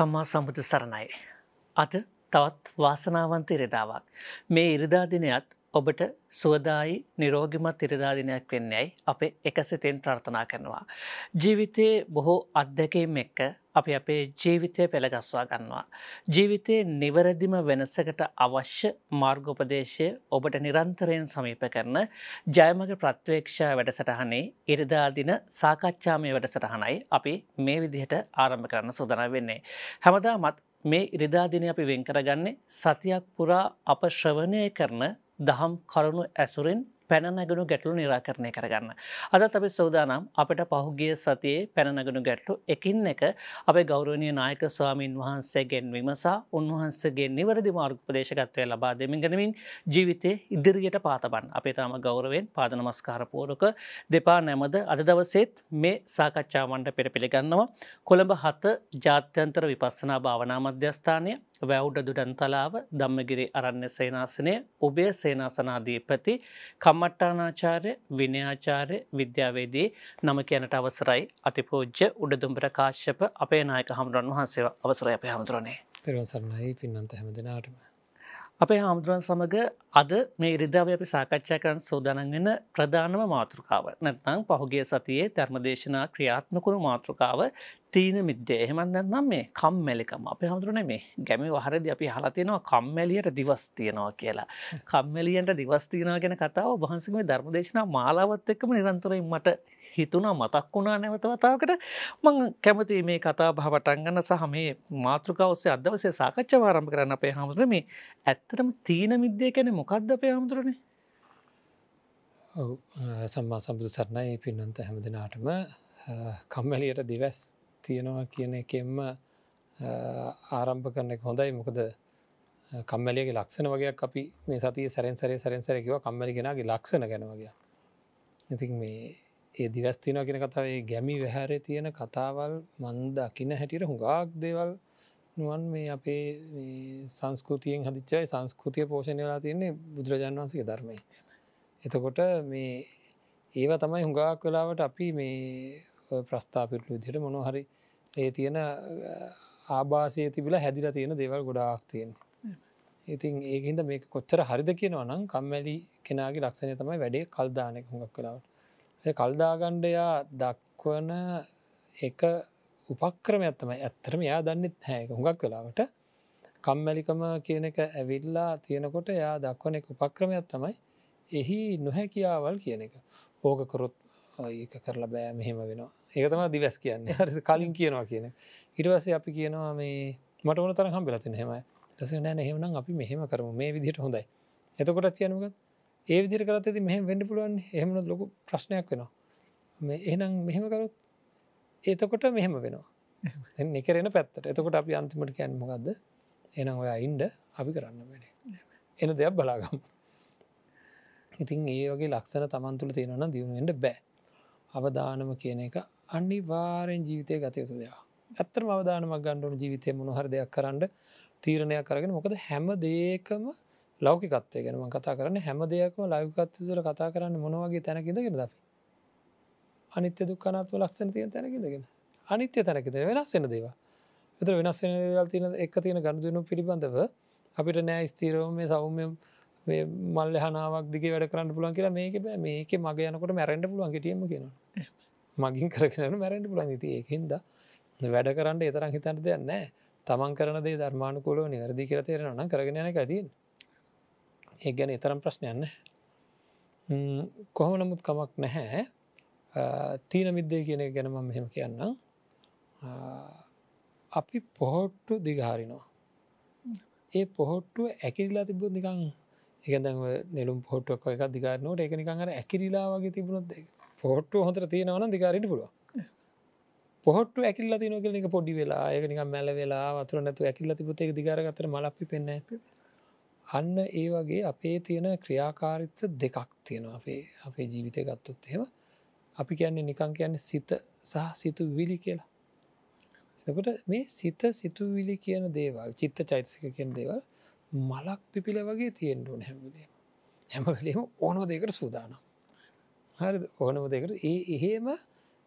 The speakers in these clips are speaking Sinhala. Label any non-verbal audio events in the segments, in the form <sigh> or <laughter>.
සම්මා සම්බුදු සරණයි. අද තවත් වාසනාවන්ත ඉරිදාවක්. මේ ඉරිදාදිනයත් ඔබට සුවදායි නිරෝගිමත් ඉරිදාදිනයක් වෙන්නේයි අපේ එකසිතෙන් ප්‍රර්ථනා කරනවා. ජීවිතයේ බොහෝ අත්දැකීම් එක්ක අපි අපේ ජීවිතය පෙළගස්වා ගන්නවා. ජීවිතයේ නිවැරදිම වෙනසකට අවශ්‍ය මාර්ගෝපදේශය ඔබට නිරන්තරයෙන් සමීප කරන ජයමග ප්‍රත්වේක්ෂා වැඩසටහනේ ඉරිදාදින සාකච්ඡාමය වැඩසටහනයි අපි මේ විදිහට ආරම්භ කරන්න සූදන වෙන්නේ. හැමදාමත් මේ ඉරිදාදින අපි වෙන් කරගන්නේ සතියක් පුරා අප ශ්‍රවණය කරන දහම් කරුණු ඇසුරෙන් පැනනගුණු ගැටලු නිරාකරණය කරගන්න. අදත් අපි සෞදානම් අපට පහුගිය සතියේ පැනනගුණු ගැටලු එකින් එක අපේ ගෞරවනය නායක ස්වාමීන් වහන්සේගෙන් විමසා උන්වහන්සගේ නිවරදි මාර්ගපදේශකත්වය ලබා දෙමින් ගනමින් ජීවිතය ඉදිරියට පාතබන් අපේ තාම ගෞරවෙන් පාද නමස්කාරපූරක දෙපා නැමද අද දවසේත් මේ සාකච්ඡාවන්ට පෙර පිළිගන්නවා කොළඹ හත ජාත්‍යන්තර විපස්සනා භාවනා මධ්‍යස්ථානය වැවුඩ දුඩන්තලාව දම්මගිරි අරණ්‍ය සේනාසනය ඔබේ සේනාසනාධීපති කම්මට්ටානාචාර්ය විනයාචාර්ය විද්‍යාවේදී නම කියනට අවසරයි. අතිපෝජ්‍ය උඩදුම්බර කාශ්‍යප අපේ නායක හමුදුරන් වහන්සේ අවසරය අපේ හමුදුරනේ. තෙරවසරණයි පින්නන්ත හැම දෙනාටම. අපේ හාමුදුරුවන් සමඟ අද මේ ඉරිදාව අපි සාකච්ඡා කරන්න සෝදානන් වෙන ප්‍රධානම මාතෘකාව. නැත්නම් පහුගිය සතියේ ධර්මදේශනා ක්‍රියාත්මකුණු මාතෘකාව තීන මිද්‍ය එහෙමන් දැන්නම් මේ කම්මැලිකම අප හමුදුරන මේ ගැමි වහරද අපි හලතියනවා කම්මැලියට දිවස් තියෙනවා කියලා. කම්මැලියන්ට දිවස්තියනවා ගැන කතාව වහන්සම ධර්මදේශනා මාලාවත් එක්කම නිරන්තරයෙන් මට හිතුනා මතක් වුණා නැවතවතාවකට මං කැමති මේ කතා භාවටන්ගන්න සහ මේ මාතෘකාවස්සේ අදවසේ සාකච්ඡ වාරම්භ කරන්න අපේ හමුදුර මේ ඇත්තටම තීන මිද්‍යය කැන මොකක්ද අපේ හමුදුරනේ? සම්මා සම්බුදු සරණයි පින්නන්ත හැම දෙනාටම කම්මැලියට දිවස් තියෙනවා කියන එකෙන්ම ආරම්භ කරන එක හොඳයි. මොකද කම්මැලියගේ ලක්ෂණ වගේ අපි මේ සතිය සැරෙන් සරේ සැරෙන් සැරකිව කම්මලිගෙනගේ ලක්ෂණ ගැනවගේ ඉතින් මේ ඒ දිවස්තින කියෙන කතාවේ ගැමි වැහැර තියෙන කතාවල් මන්ද අකින හැටියට හුඟාක් දේවල් නුවන් මේ අපේ සංස්කෘතියෙන් හදිච්චයි සංස්කෘතිය පෝෂණය වෙලා තියන්නේ බුදුරජාන් වන්සගේ ධර්මය එතකොට මේ ඒව තමයි හුඟාක් වෙලාවට අපි මේ ප්‍රස්ථාපිටලු විදිහට මොනොහරි ඒ තියෙන ආබාසය තිබිල හැදිල තියෙන දේවල් ගොඩාක් තියෙන. ඉතින් ඒකහින්ද මේක කොච්චර හරිද කියනවා නම් කම්මැලි කෙනගේ ලක්ෂණය තමයි වැඩේ කල්දානක හුඟක් කලාවට. කල්දාගණ්ඩයා දක්වන එක උපක්‍රමයක් තමයි ඇත්තරම යා දන්නෙත් හැක හුඟක් වෙලාවට කම්මැලිකම කියන එක ඇවිල්ලා තියෙනකොට යා දක්වන එක උපක්‍රමයක් තමයි එහි නොහැකියාවල් කියන එක ඕකකොරොත් ඒක කරලා බෑ මෙහෙම වෙනවා ඒකතම දිවස් කියන්නේ. හරි කලින් කියනවා කියන ඉටවස්සේ අපි කියනවා මේ මට ඕන තරම් හම්බෙලතින හෙම රස නෑ එහෙමනම් අපි මෙහෙම කරම. මේ විදිහට හොඳයි. එතකොට කියනක ඒ විදිර කරත් ඇති මෙහම වෙන්ඩ පුළුවන් එහෙම ලොකු ප්‍රශ්නයක් වෙනවා. මේ එහෙනම් මෙහෙම කරොත් ඒතකොට මෙහෙම වෙනවා. නිකරෙන පැත්තට. එතකොට අපි අන්තිමට කියන්න මොකක්ද එනම් ඔයා ඉන්ඩ අපි කරන්න වෙන එන දෙයක් බලාගම්. ඉතින් ඒ වගේ ලක්ෂණ තමන්තුළ තියෙනවන දියුණුවෙන්ට බෑ. අවධානම කියන එක අනිවාරෙන් ජීවිතය ගතයුතු දෙයක්. ඇත්තර අවධානමක් ගණ්ඩුවන ජීවිතය මොනහර දෙයක් කරන්න තීරණයක් කරගෙන මොකද හැම දේකම ලෞකිකත්වය ගැනම කතා කරන්න. හැම දෙයක්ම ලෞකත්තුර කතා කරන්න මොනවගේ තැනකිදගෙන අපි? අනිත්‍ය දුක්කනත්ව ලක්ෂණ තිය තැනකිදගෙන අනිත්‍ය තැනකිද වෙනස් වෙන දේවා එතර වෙනස් වෙන දේවල් තියන එක තියෙන ගණදුවනු පිළිබඳව අපිට නෑ ස්තීරව මේ සෞම්‍ය මල්ල හනාවක් දිගේ වැඩ කරන්න පුලන් කියලා මේක බෑ. මේක මග යනකොට මැරෙන්ට පුළුවන් ගෙටියම කියෙන මගින් කරන මැරෙන්ට පුළන් ති ඒහින්ද වැඩ කරන්න එතරම් හිතන්න දෙයක් නෑ තමන් කරන දේ ධර්මානුකූලව නිවැරදි කියර තේරෙන නම් කරගෙන යන ඇතින් ඒ ගැන එතරම් ප්‍රශ්නයන්න කොහොම නමුත් කමක් නැහැ. තීන මිද්දේ කියන ගැනම මෙහෙම කියන්නම්. අපි පොහොට්ටු දිගහරිනවා ඒ පොහොට්ටුව ඇකිරිලා තිබුත් නිකං එකද නෙලුම් පොට්ටක් එක දිකාරනට එක නිකඟර ඇකිරිලා වගේ තිබුණොත් පොට්ටු හොතර තියෙනවන දිකාරට පුළුව පොහොට ඇකිල්ල තිනක එක පොඩි වෙලා ඒක නික මැල වෙලා වතුර නැතු ඇකිල්ල තිබුත් එක දිකාරගතර මලපි පෙන්න අන්න ඒ වගේ අපේ තියෙන ක්‍රියාකාරිත්ව දෙකක් තියෙනවා අපේ අපේ ජීවිතය ගත්තොත් එහෙම. අපි කියන්නේ නිකං කියන්නේ සිත සහ සිතු විලි කියලා. එකට මේ සිත සිතුවිලි කියන දේවල් චිත්ත චෛතසික කියන දේවල් මලක් පිපිල වගේ තියෙන්ටුවන හැමලේ හැමලේම ඕනව දෙකට සූදානම්. හරි ඕනම දෙකට ඒ එහෙම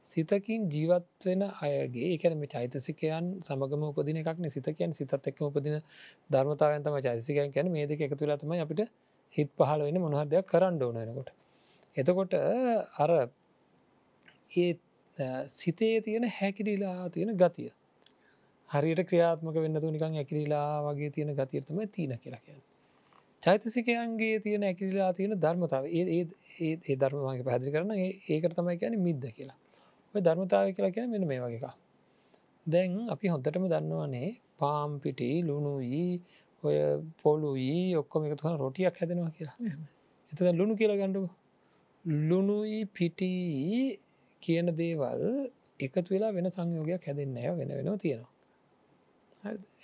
සිතකින් ජීවත් වෙන අයගේ ඒකැන මේ චෛතසිකයන් සමගම උපදින එකක්න සිතකයන් සිතත් එක්ක උපදින ධර්මතාවයන් තම චෛසිකයන් කියන මේ දෙක එකතු ලතම අපිට හිත් පහල වෙන මොනහර දෙයක් කරන්න ඕනනකොට එතකොට අර ඒ සිතේ තියෙන හැකිරිලා තියෙන ගතිය. හරියට ක්‍රියාත්මක වෙන්න නිකන් ඇකිරිලා වගේ තියෙන ගතියර්තම තියන කියලා කියන්න. චෛතසිකයන්ගේ තියෙන ඇකිරිලා තියෙන ධර්මතාව ඒ ඒ ධර්මවාගේ පැදිි කරන ඒකට තමයි කියන මිද්ද කියලා. ඔය ධර්මතාව කියලා කියන මෙන මේ වගේක දැන් අපි හොඳටම දන්නවනේ පාම්පිටි ලුණුයි ඔය පොලුයි ඔක්කොම එකතුන රොටියක් හැදෙනවා කියලා. එත ලුණු කියලා ගණ්ඩුව ලුණුයි පිටි කියන දේවල් එකතු වෙලා වෙන සංයෝගයක් හැදෙන්නෑ වෙන වෙනවා තියෙනවා.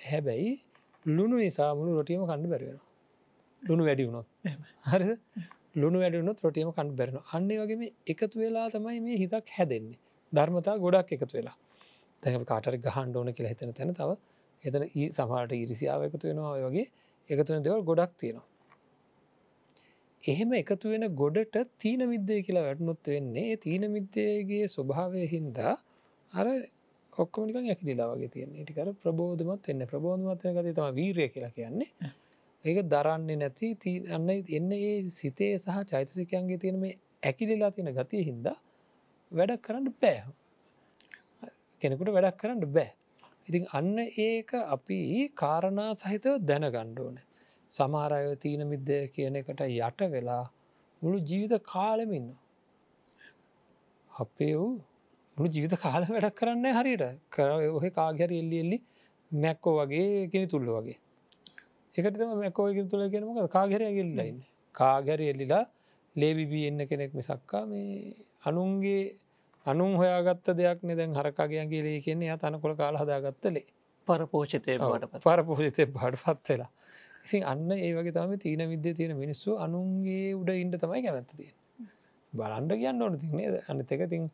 හැබැයි ලුණු නිසා මුළු රොටියම කණ්ඩ බැරවෙන ලුණු වැඩි වුණොත්. හරි ලුණු වැඩුණොත් රොටියම කණ්ඩ බැරන අන්නේ වගේම එකතු වෙලා තමයි මේ හිතක් හැදෙන්නේ. ධර්මතා ගොඩක් එකතු වෙලා. දැක කාටර ගහන්ඩ ඕන කියලා හිතන තැන තව. එතන ඒ සමහට ඉරිසිාව එකතු වෙනවා වගේ. එකතුන දෙවල් ගොඩක් තියෙනවා. එහෙම එකතු වෙන ගොඩට තීන විද්දය කියලා වැටනොත් වෙන්නේ තීන මිද්‍යයගේ ස්වභාවය හින්දා අර ඔක්කොමනික ඇකිලිලා වගේ තියෙන ටිකර ප්‍රබෝධමත් වෙන්න. ප්‍රබෝධමත් වෙන ගති තම වීරය කියලා කියන්නේ ඒක දරන්නේ නැති අන්න එන්න ඒ සිතේ සහ චෛතසිකයන්ගේ තියෙන මේ ඇකිලිලා තියෙන ගතිය හින්දා වැඩක් කරන්න බෑ. කෙනෙකුට වැඩක් කරන්න බෑ. ඉතින් අන්න ඒක අපි කාරණා සහිතව දැන ගණ්ඩෝන සමහරය තීන මිද්දය කියන එකට යට වෙලා මුළු ජීවිත කාලමින්න අපේ වූ මුළු ජීවිත කාල වැඩක් කරන්න හරියට. කර ඔහ කාගැර එල්ලි එල්ලි මැක්කෝ වගේ කෙනෙ තුල්ල වගේ. එකටම මැකෝයකින් තුළ කියෙනමක කාගැර ගල්ලයින්න කාගැර එල්ලිලා ලේබිබී එන්න කෙනෙක් මිසක්කා මේ අනුන්ගේ අනුන් හොයාගත්ත දෙයක් නෙදැන් හරකාගයන්ගේ ලේ කියන්නේ තන කොළ කාල හදාගත්තලේ පරපෝෂිතය බට පරපෝෂිතය බඩ පත් වෙලා. ඉසින් අන්න ඒ වගේ තම තීන විද්‍ය තියෙන මිනිස්සු අනුන්ගේ උඩ ඉන්ඩ තමයි කැමැත්තතිය බලන්ඩ කියන්න ඕන තින්නේ අනිත එක තින්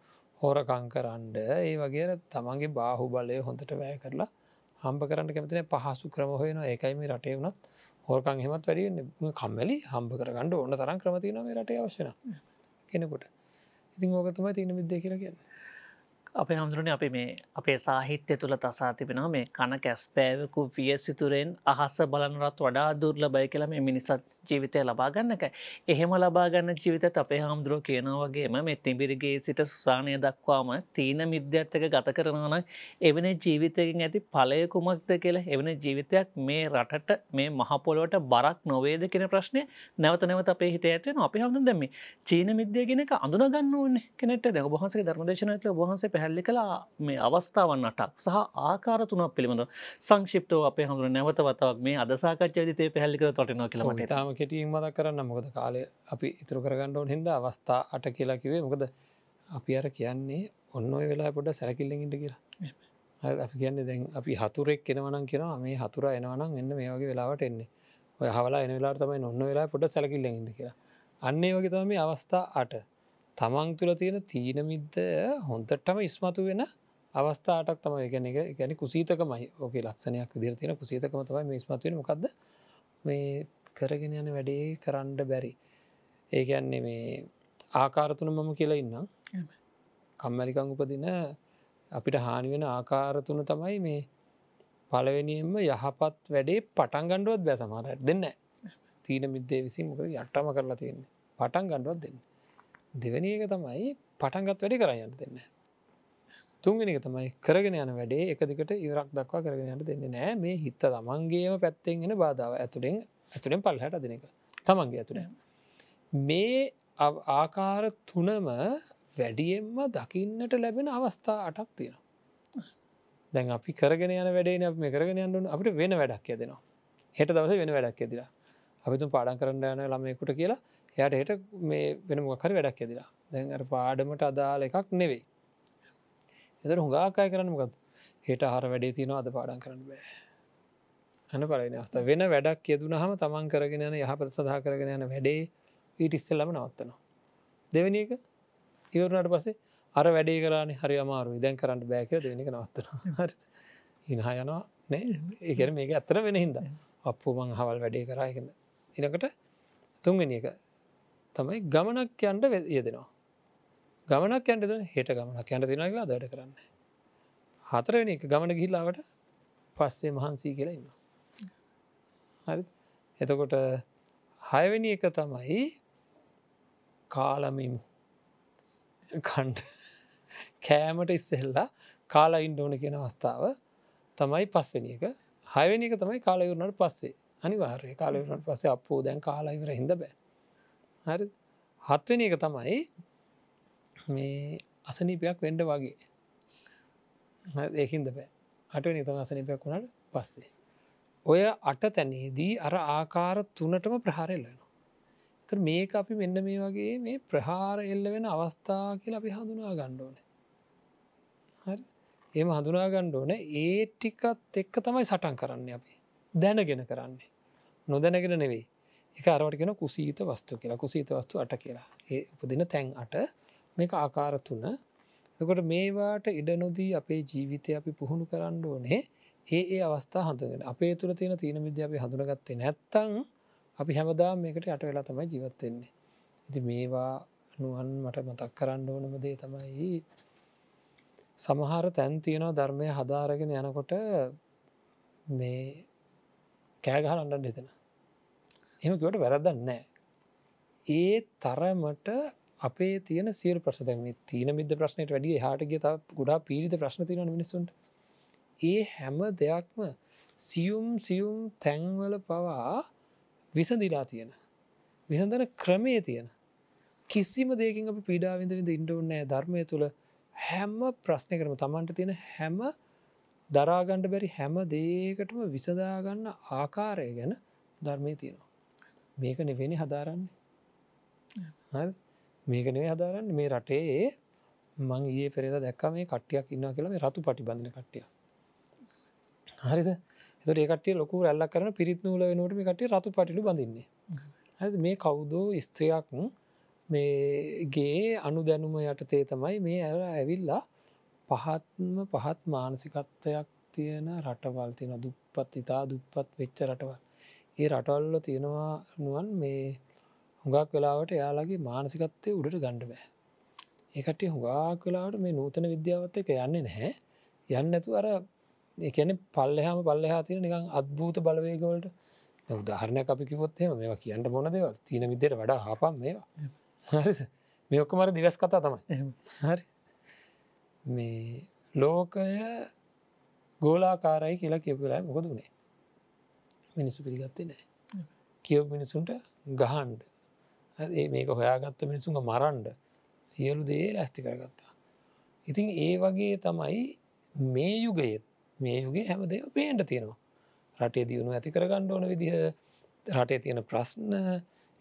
හෝරකංකරන්ඩ ඒ වගේ තමන්ගේ බාහු බලය හොඳට වැෑ කරලා හම්ප කරන්න කැමතින පහසු ක්‍රම හොයන ඒකයිම රටේ වනත් හෝර්කං හෙමත් වැඩිය කම්මලි හම්ප කරගන්නඩ ඕන්න තරම් ක්‍රමතිනම රට අවශ්‍යන කෙනෙකුට. ඉතින් ඕකතම තියන විද්‍ය කියලා කියන්න අපේ හමුදුරන අපි මේ අපේ සාහිත්‍ය තුළ තසා තිබෙනවා මේ කන කැස්පෑවකු විය සිතුරෙන් අහස බලනරත් වඩා දුර්ල බයි කියල මේ මිනිසත් ජීවිතය ලබාගන්න එක. එහෙම ලබාගන්න ජීවිතත් අපේ හාමුදුරුව කියනවගේම මේ තිබිරිගේ සිට සුසානය දක්වාම තීන මිද්‍යත්තක ගත කරනවන එවන ජීවිතයකින් ඇති පලය කුමක්ද කියලා එවන ජීවිතයක් මේ රටට මේ මහපොලොවට බරක් නොවේද කෙන ප්‍රශ්නය නැවත නැවත අපේ හිත ඇත්වෙන අපි හඳු දැම චීන මිද්‍ය ගෙනක අඳුනගන්න ඕන්න කෙනෙට දැ බහන්සේ ධර්මදේශනයක වහන්සේ පැහල්ලි කලා මේ අවස්ථාවන් අටක් සහ ආකාර තුනක් පිළිබඳ සංශිප්තව අපේ හඳුර නැවතවතාවක් මේ අදසාකච්ච විතේ පැහල්ලික තොටනවා කියලමට තාම කෙටියෙන් මතක් කරන්න මොකද කාලය අපි ඉතුරු කරගන්න ඕන හිද අවස්ථා අට කියලා කිවේ මොකද අපි අර කියන්නේ ඔන්න ඔය වෙලා පොඩ සැරකිල්ලෙඟට කියලා. අපි කියන්නේ දැන් අපි හතුරෙක් කෙනවනම් කියෙනවා මේ හතුර එනවනම් එන්න මේ වගේ වෙලාවට එන්නේ. ඔය හවලා එන වෙලාට තමයි ඔන්න වෙලා පොඩ සැලකිල්ලෙඟට කියලා. අන්නේ වගේ තම මේ අවස්ථා අට. තමන් තුළ තියෙන තීනමිද්ද හොන්තටම ඉස්මතු වෙන අවස්ථාටක් තම ගැන එක ගැන කුසීතකමයි. ඕක ලක්ෂණයක් විදිර තියෙන කුසීතකම තමයි ස්මත්වෙන මොකක්ද මේ කරගෙන යන වැඩේ කරන්ඩ බැරි. ඒකන්නේ මේ ආකාරතුන මම කියලා ඉන්නම්. කම්මැලිකං උපදින අපිට හානිවෙන ආකාරතුන තමයි මේ පලවෙනියෙන්ම යහපත් වැඩේ පටන් ගණ්ඩුවත් බෑ සමාරයට දෙන්න තීන මිද්දේ විසින් මොකද යට්ටම කරලා තියෙන්නේ? පටන් ගණ්ඩුවත් දෙන්න දෙවැනි එක තමයි පටන්ගත් වැඩි කරයන්න දෙන්න. තුන්ගෙනක තමයි කරගෙන යන වැඩේ එක දිකට ඉවරක් දක්වා කරගෙන යන්න දෙන්න නෑ. මේ හිත්ත තමන්ගේම පැත්තෙන්ගෙන බාධාව ඇතුළෙන් ඇතුළෙන් පල් හැට දෙන එක. තමන්ගේ ඇතුළ මේ ආකාර තුනම වැඩියෙන්ම දකින්නට ලැබෙන අවස්ථා අටක් තියෙනවා. දැන් අපි කරගෙන යන වැඩේ මේ කරගෙන යන්නු අපට වෙන වැඩක් යදෙනවා. හෙට දවස වෙන වැඩක් ඇදිලා අපිතු පාඩන් කරන්න යන ළමයකුට කියලා යට හෙට මේ වෙන මොකර වැඩක් ඇදිලා දැන් පාඩමට අදාල එකක් නෙවෙයි. එතර හුඟාකාය කරන්න මොකද හෙට හර වැඩේ තියෙනවා අද පාඩන් කරන්න බෑ. අන පලන අස්ත වෙන වැඩක් යෙදුන හම තමන් කරගෙන යන යහපත සඳහා කරගෙන යන වැඩේ ඊට ඉස්සල්ලම නවත්තනවා. දෙවනි එක ඉවරුණට පසේ අර වැඩේ කරන හරි අමාරු දැන් කරන්න බෑක දෙවනික නවත්තන <laughs> හිනහා යනවා. නේ? ඒකන මේක ඇත්තර වෙන හින්ද. <laughs> අපපු මං හවල් වැඩේ කරායකද ඉනකට තුන්වෙනි එක තමයි ගමනක් යන්ට යෙදෙනවා. ගමනක් යන්ට හෙට ගමනක් යන්න තින කියලා දඩ කරන්න. හතරවෙනි එක ගමන ගිහිල්ලාවට පස්සේ මහන්සී කියලා ඉන්න හරි. එතකොට හයවෙනි එක තමයි කාලමින් කණ්ඩ <laughs> කෑමට ඉස්සෙල්ලා කාලා ඉන්ඩ ඕන කියෙන අවස්ථාව තමයි පස්වෙනි එක. හයවෙනි එක තමයි කාලයවරුණට පස්සේ. අනිවාර්ය කාලයවරට පස්සේ අපෝ දැන් කාලායිවර හිද බෑ. හරි. හත්වෙනි එක තමයි මේ අසනීපයක් වෙන්ඩ වගේ. ඒකින්ද බෑ. අටවෙනි තම අසනීපයක් වුණට පස්සේ. ඔය අට තැනේදී අර ආකාර තුනටම ප්‍රහාරෙල්ලනවා ත මේක අපි මෙන්න මේ වගේ මේ ප්‍රහාර එල්ල වෙන අවස්ථා කියලා අපි හඳුනා ගණ්ඩෝන හරි. ඒම හඳුනා ගණ්ඩෝන ඒ ටිකත් එක්ක තමයි සටන් කරන්න අපි. දැනගෙන කරන්නේ. නොදැනගෙන නෙවෙයි. එක අරවටගෙන කුසීත වස්තු කියලා. කුසීත වස්තු අට කියලා. ඒ උපදින තැන් අට මේක ආකාර තුන. එකොට මේවාට ඉඩ නොදී අපේ ජීවිතය අපි පුහුණු කරන්න ඕනේ. ඒ ඒ අවස්ථා හඳුගෙන අපේ තුළ තියෙන තීන විද්‍ය අපි හඳුනගත්තේ නැත්තං අපි හැමදා මේකට යට වෙලා තමයි ජීවත්වෙන්නේ ඉති මේවා නුවන් මට මතක් කරන්න ඕනමදේ තමයි සමහර තැන් තියෙනවා ධර්මය හදාරගෙන යනකොට මේ කෑගහල අන්ඩන්න එතන එමකට වැරදන්න නෑ. ඒ තරමට අපේ තියන සියල් ප්‍රශ්න මේ තියන මිද ප්‍රශ්නයට වැඩිය හටගේ ත ගොඩා පීරිත ප්‍රශ්න තියන මිනිසුන්ට ඒ හැම දෙයක්ම සියුම් සියුම් තැන්වල පවා විසඳිලා තියෙන. විසඳන ක්‍රමේ තියෙන. කිසිම දෙකින් අප පීඩාවිඳ විඳ ඉන්ඩෝන්නෑ ධර්මය තුළ. හැම ප්‍රශ්නය කරම තමන්ට තියෙන හැම දරාගණ්ඩ බැරි හැම දේකටම විසදාගන්න ආකාරය ගැන ධර්මය තියෙනවා. මේක නෙවෙනි හදාරන්නේ. මේක නෙවේ හදාරන්න මේ රටේ මං ඒ පෙරේද දැක්ක මේ කට්ටියක් ඉන්න කියලා මේ රතු පටි බඳන කට්ටිය හරිද එතට ඒකටිය ලොකු රැල්ලක් කරන පිරිත් නූල වෙනට මේ කටිය රතු පටිලු බඳන්නේ. හ මේ කවුදෝ ස්ත්‍රයක් මේගේ අනු දැනුම යටතේ තමයි මේ ඇර ඇවිල්ලා පහත්ම පහත් මානසිකත්වයක් තියෙන රටවල් තියෙන දුප්පත් ඉතා දුප්පත් වෙච්ච රටවල්. ඒ රටවල්ල තියෙනවා නුවන් මේ හුඟක් වෙලාවට එයාලගේ මානසිකත්වය උඩට ගණ්ඩ බෑ. ඒකට හුඟක් වෙලාවට මේ නූතන විද්‍යාවත් එක යන්නේ නැහැ. යන්න ඇතු අර එකන පල්ලහම පල්ලහා තියෙන නිකං අත්භූත බලවේගවලට උදාහරණයක් අපි කිවොත්හෙම මේවා කියන්න මොන දෙව තියන විදියට වඩා හපම් මේවා. හරි. මේ ඔක්කමර දිවස් කතා තමයි. හරි. මේ ලෝකය ගෝලාකාරයි කියලා කියපුලා මොකද වනේ මිනිස්සු පිළිගත්තේ නෑ. කියව මිනිසුන්ට ගහන්ඩ ඒ මේක හොයාගත්ත මිනිසුන්ග මරන්ඩ සියලු දේ ලැස්ති කරගත්තා. ඉතින් ඒ වගේ තමයි මේ යුගයත් මේ යුගේ හැමදේ පේන්ට තියෙනවා. රටේ දියුණු ඇති කරගණ්ඩ ඕන විදිහ රටේ තියෙන ප්‍රශ්න.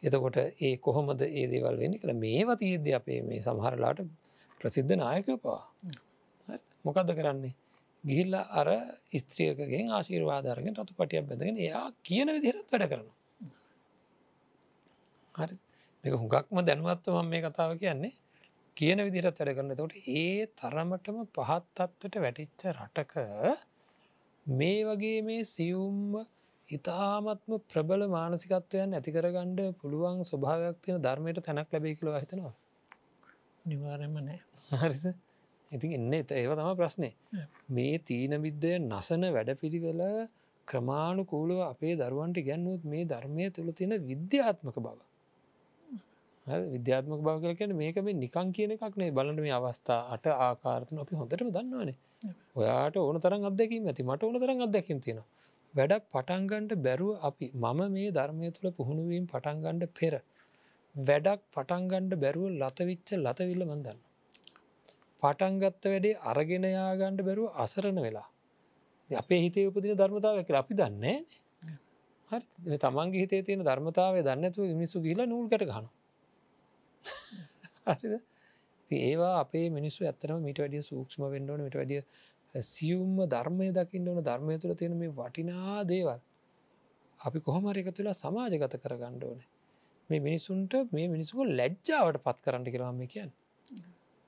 එතකොට ඒ කොහොමද ඒ දේවල් වෙන්න කළ මේවා තියද්‍ය අපේ මේ සමහරලාට ප්‍රසිද්ධ නායකය පවා. මොකක්ද කරන්නේ ගිහිල්ල අර ස්ත්‍රියකගෙන් ආශීර්වාධරගෙන් රතු පටියක් බැඳගෙන එයා කියන විදිහත් වැඩ කරනවා. හරි. මේක හුඟක්ම දැනුවත්ව මම මේ කතාව කියන්නේ. කියන විදිහට වැඩ කරන තකොට ඒ තරමටම පහත්තත්වට වැටිච්ච රටක මේ වගේ මේ සියුම්ම ඉතාමත්ම ප්‍රබල මානසිකත්වයන් ඇතිකරගණ්ඩ පුළුවන් ස්වභාවයක් තියෙන ධර්මයට තැනක් ලැබේ කියලව හිතනවා. නිවාරම නෑ. හරිස ඉතින් එන්න එත ඒව තම ප්‍රශ්නය මේ තීන විද්දය නසන වැඩපිළිවෙල ක්‍රමාණුකූලව අපේ දරුවන්ට ගැන්නුවත් මේ ධර්මය තුළ තියෙන විද්‍යාත්මක බව. විද්‍යාත්මක බව කල කියන මේක මේ නිකං කියන එකක් නේ බලට මේ අවස්ථා අට ආකාරතන අපි හොඳටම දන්නවානේ. ඔයාට ඕන තරම් අදැකීම ඇති. මට ඕන තරම් අදැකීම තියෙන වැඩ පටන්ගන්ඩ බැරුව අපි මම මේ ධර්මය තුළ පුහුණුවීම් පටන්ගණ්ඩ පෙර වැඩක් පටන්ගණ්ඩ බැරුව ලතවිච්ච ලතවිල්ල මන්දන්න පටන්ගත්ත වැඩේ අරගෙනයාගණ්ඩ බැරුව අසරණ වෙලා. අපේ හිතේ උපදින ධර්මතාව කියලා අපි දන්නේ හරි. තමන්ගේ හිතේ තියෙන ධර්මතාව දන්නතු මිනිසු ගිල නූල්කට ගන හරිද? ඒවා අපේ මිනිස්සු ඇත්තරම මිට වැඩිය සූක්ෂම වෙන්ඩෝන මිට වැඩිය සියුම්ම ධර්මය දකින්න ඕන. ධර්මය තුළ තියෙන මේ වටිනා දේවල් අපි කොහොමර එක තුලා සමාජගත කර ගණ්ඩෝන මේ මිනිසුන්ට මේ මිනිසුක ලැජ්ජාවට පත් කරන්න කරම කියන්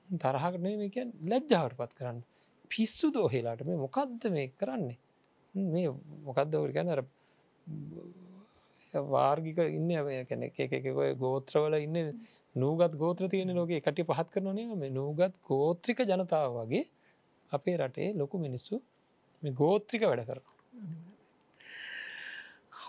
තරහකට මේ කියන් ලැජ්ජාවට පත් කරන්න. පිස්සු දෝහෙලාට මේ මොකක්ද මේ කරන්නේ? මේ මොකක්ද ගැන අර වාර්ගික ඉන්න කැන එකකොය ගෝත්‍රවල ඉන්න නූගත් ගෝත්‍ර තියෙන ලෝක එකට පහත් කරනනේ මේ නූගත් ගෝත්‍රික ජනතාව වගේ අපේ රටේ ලොකු මිනිස්සු මේ ගෝත්‍රික වැඩ කර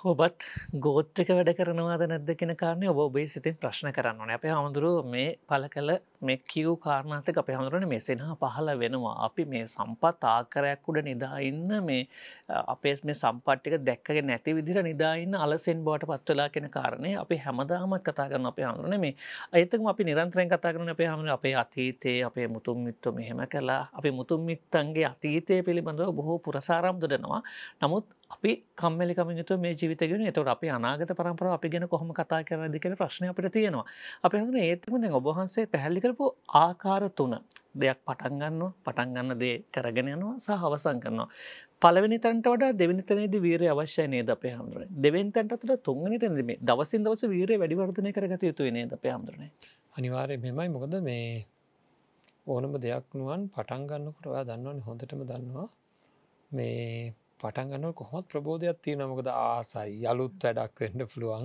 ඔබත් ගෝත්‍රික වැඩ කරනවාද නැද්ද කෙන කාරණය ඔබ ඔබේ සිතින් ප්‍රශ්න කරන්න ඕන. අපේ හමුදුරුව මේ පල කළ මේ කිව් කාරණාතක අප හමුදුරන මේ සෙනහ පහල වෙනවා. අපි මේ සම්පත් ආකරයක් උඩ නිදාඉන්න මේ අපේ මේ සම්පට්ටික දැක්කගේ නැති විදිර නිදාඉන්න අලසෙන් බවට පත්වලා කෙන කාරණය අපි හැමදාමත් කතා කරන අපේ හමුරන මේ. අයතම අපි නිරන්තරෙන් කතා කරන අපේ හමන අපේ අතීතයේ අපේ මුතුම් මිත්තු මෙහෙම කලා අපි මුතුම් මිත්තන්ගේ අතීතය පිළිබඳව බොහෝ පුරසාරම් දොඩනවා නමුත් අපි කම්මලිකමින් යුතු මේ ජීවිතගෙන එතවට අපි අනාගත පරම්පර අපි ගැන කොහොම කතා කරද කෙන ප්‍රශ්න අපිට තියෙනවා. අප හඳන ඒතම දැන් ඔබහන්සේ පැහැල්ලි කරපු ආකාර තුන. දෙයක් පටන්ගන්න පටන්ගන්න දේ කරගෙන යනවා සහ අවසං කරනවා. පලවෙනි තැන්ට වඩා දෙවනි තනේද වීරය අවශ්‍ය නේද අපේ හමුදුර දෙවෙන් තැන්ට තුළ තුන්ගනි තැනදම දවසින් දවස වීරය වැඩිවර්ධනය කරගත යුතු නේද අපේ හමුදුරන අනිවාරය මෙමයි මොකද මේ ඕනම දෙයක් නුවන් පටන්ගන්නකොටවා දන්නවන හොඳටම දන්නවා. මේ පටන්ගන්න කොහොත් ප්‍රබෝධයක් තියෙන මොකද ආසයි අලුත් වැඩක් වෙන්න පුළුවන්.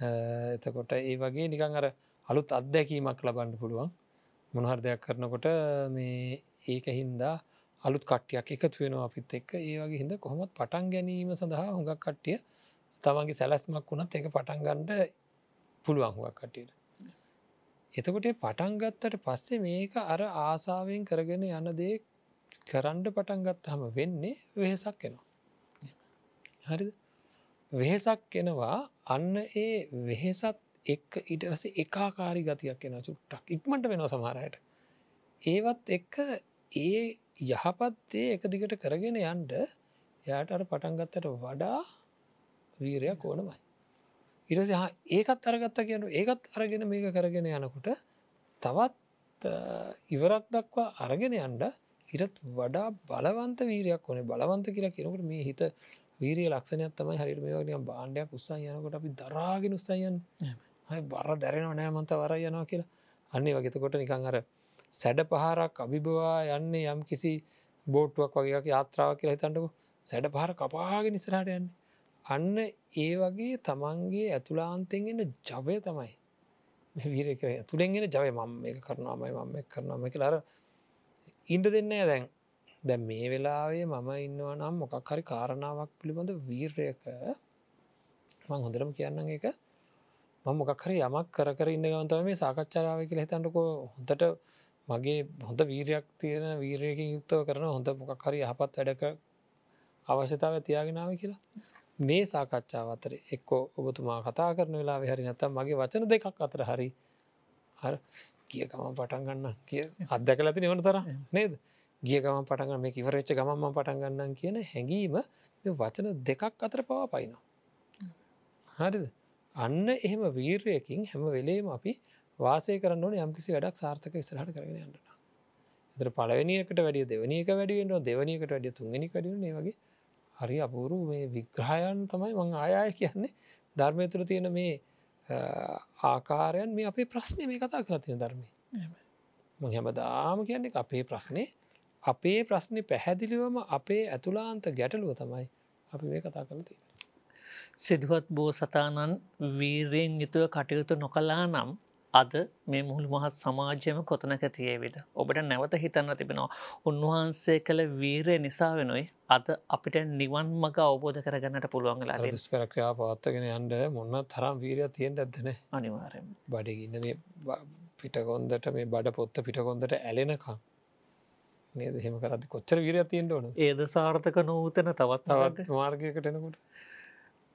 එතකොට ඒ වගේ නිකං අර අලුත් අත්දැකීමක් ලබන්න පුළුවන්. මොනහර දෙයක් කරනකොට මේ ඒක හින්දා අලුත් කට්ටියක් එකතු වෙන අපිත් එක්ක. ඒ වගේ හිද කොහොමත් පටන් ගැනීම සඳහා හුඟක් කට්ටිය තමන්ගේ සැලස්මක් වුණත් එක පටන්ගන්ඩ පුළුවන් හුඟක් කට්ටියට. එතකොට පටන්ගත්තට පස්සේ මේක අර ආසාාවෙන් කරගෙන යන දේ කරන්ඩ පටන්ගත් හම වෙන්නේ වෙහෙසක් එනවා හරිද? වෙහෙසක් එනවා. අන්න ඒ වෙහෙසත් එක් ඉටස එකාකාරි ගතියක් එෙන චුට්ටක්. ඉක්මට වෙන සමහරයට ඒවත් එක්ක ඒ යහපත්දේ එක දිගට කරගෙන යන්ඩ යාට අර පටන්ගත්තට වඩා වීරයක් ඕනමයි. ඉරස ඒකත් අරගත්ත කියන ඒකත් අරගෙන මේක කරගෙන යනකොට තවත් ඉවරක් දක්වා අරගෙන යන්ඩ හිටත් වඩා බලවන්ත වීරයක් ඕනේ. බලවන්ත කියලා කියනකට මේ හිත වීරිය ලක්ෂණයක් තමයි හරිට මේ වගේ බාණ්ඩයක් උත්සා යනකොට අපි දරාගෙන උත්සයන් බර දැරෙනව නෑ මන්ත වර යනවා කියලා. අන්නේ වගේතකොට නිකං අර සැඩ පහරක් අභිබවා යන්නේ යම් කිසි බෝට්ටුවක් වගේක යාත්‍රාව කියලා හිතන්නකු. සැඩ පහර කපාගෙන නිසරට යන්න. අන්න ඒ වගේ තමන්ගේ ඇතුලාන්තෙන්ගෙන ජවය තමයි. වීරක ඇතුළෙන්ගෙන ජවය. මම එක කරනවාමයි මම කරනම කියලාර ඉන්ට දෙන්නේ දැන් දැ මේ වෙලාවේ මම ඉන්නවා නම් මොකක් හරි කාරණාවක් පිළිබඳ වීර්යක මං හොඳරම කියන්න එක මොකක් හරි යමක් කර කර ඉන්න ගමතම මේ සාකච්ඡාව කියල හිතන්නකෝ. හොඳට මගේ හොඳ වීරයක් තියෙන වීරයකින් යුක්තව කරන හොඳ මොකක් හරි යහපත් වැඩක අවශ්‍යතාව තියාගෙනාව කියලා. මේ සාකච්ඡාව අතර එක්කෝ ඔබතුමා කතා කරන වෙලා හරි නැතම් මගේ වචන දෙකක් අතර හරි හර කිය ගම පටන් ගන්න. කිය අදැකල ඇති නිවන තර නේද? ගිය ගම පටගන්න මේ ඉවරච්ච ගමම පටන් ගන්නන් කියන හැඟීම වචන දෙකක් අතර පවා පයිනවා හරිද? අන්න එහෙම වීරයකින් හැම වෙලේම අපි වාසය කරන්න ඕන යම්කිසි වැඩක් සාර්ථක විසරහට කරගෙන යන්නට එතර පලවනියකට වැඩිය දෙවනික වැඩියෙන්ට දෙවනිකට වැඩිය තුන්ගනි කඩිය වගේ හරි අපූරු මේ විග්‍රහයන් තමයි මං ආයාය කියන්නේ. ධර්මය තුළ තියෙන මේ ආකාරයන් මේ අපේ ප්‍රශ්නය මේ කතා කර තියෙන ධර්මය. මං හැමදාම කියන්නේ අපේ ප්‍රශ්නය අපේ ප්‍රශ්නය පැහැදිලිවම අපේ ඇතුලාන්ත ගැටලුව තමයි අපි මේ කතා කරති සිදුවත් බෝ සතානන් වීරයෙන් යුතුව කටයුතු නොකලා නම් අද මේ මුහුළු මහත් සමාජයම කොතනක තියේවිද. ඔබට නැවත හිතන්න තිබෙනවා. උන්වහන්සේ කළ වීරය නිසා වෙනුයි අද අපිට නිවන් මග අවබෝධ කරගන්නට පුළුවන්ගලා දුස්කර ක්‍රියා පවත්තගෙන යන්ඩ මොන්න තරම් වීරය තියෙන්ට ඇදන අනිවාරයෙන් බඩගන්න පිටකොන්දට මේ බඩ පොත්ත පිටකොන්දට ඇලෙනකම් නේද? හෙම කරද කොච්චර වීරය තියෙන්ට ඕන ඒද සාර්ථක නූතන තවත් තවත් මාර්ගයකටනකොට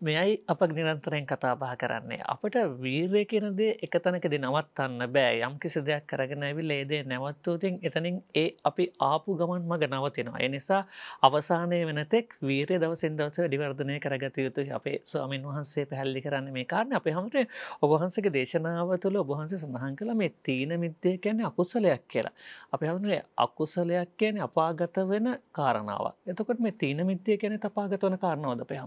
මෙයයි අප නිරන්තරයෙන් කතාබා කරන්නේ. අපට වීරය කියනදේ එක තැනකද නවත්තන්න බෑ යම් කිසි දෙයක් කරගෙන ඇවි ලේදේ නැවත්තූතින් එතනින් ඒ අපි ආපු ගමන් මග නවතිනවා. එනිසා අවසානය වෙනතෙක් වීරය දවසින් දවස වැඩිවර්ධනය කරගත යුතු අපේ ස්වාමින් වහන්සේ පැහැල්ලි කරන්න මේ කාරණ අප හමට ඔබහන්සගේ දේශනාව තුළ ඔබහන්සේ සඳහන් කළ මේ තීන මිද්දය කියන්නේ අකුසලයක් කියලා. අප හමේ අකුසලයක් කියන අපාගත වෙන කාරණාව. එතකොට මේ තීන මිද්දය කියන තපාගත වන කාරණාවද අපේ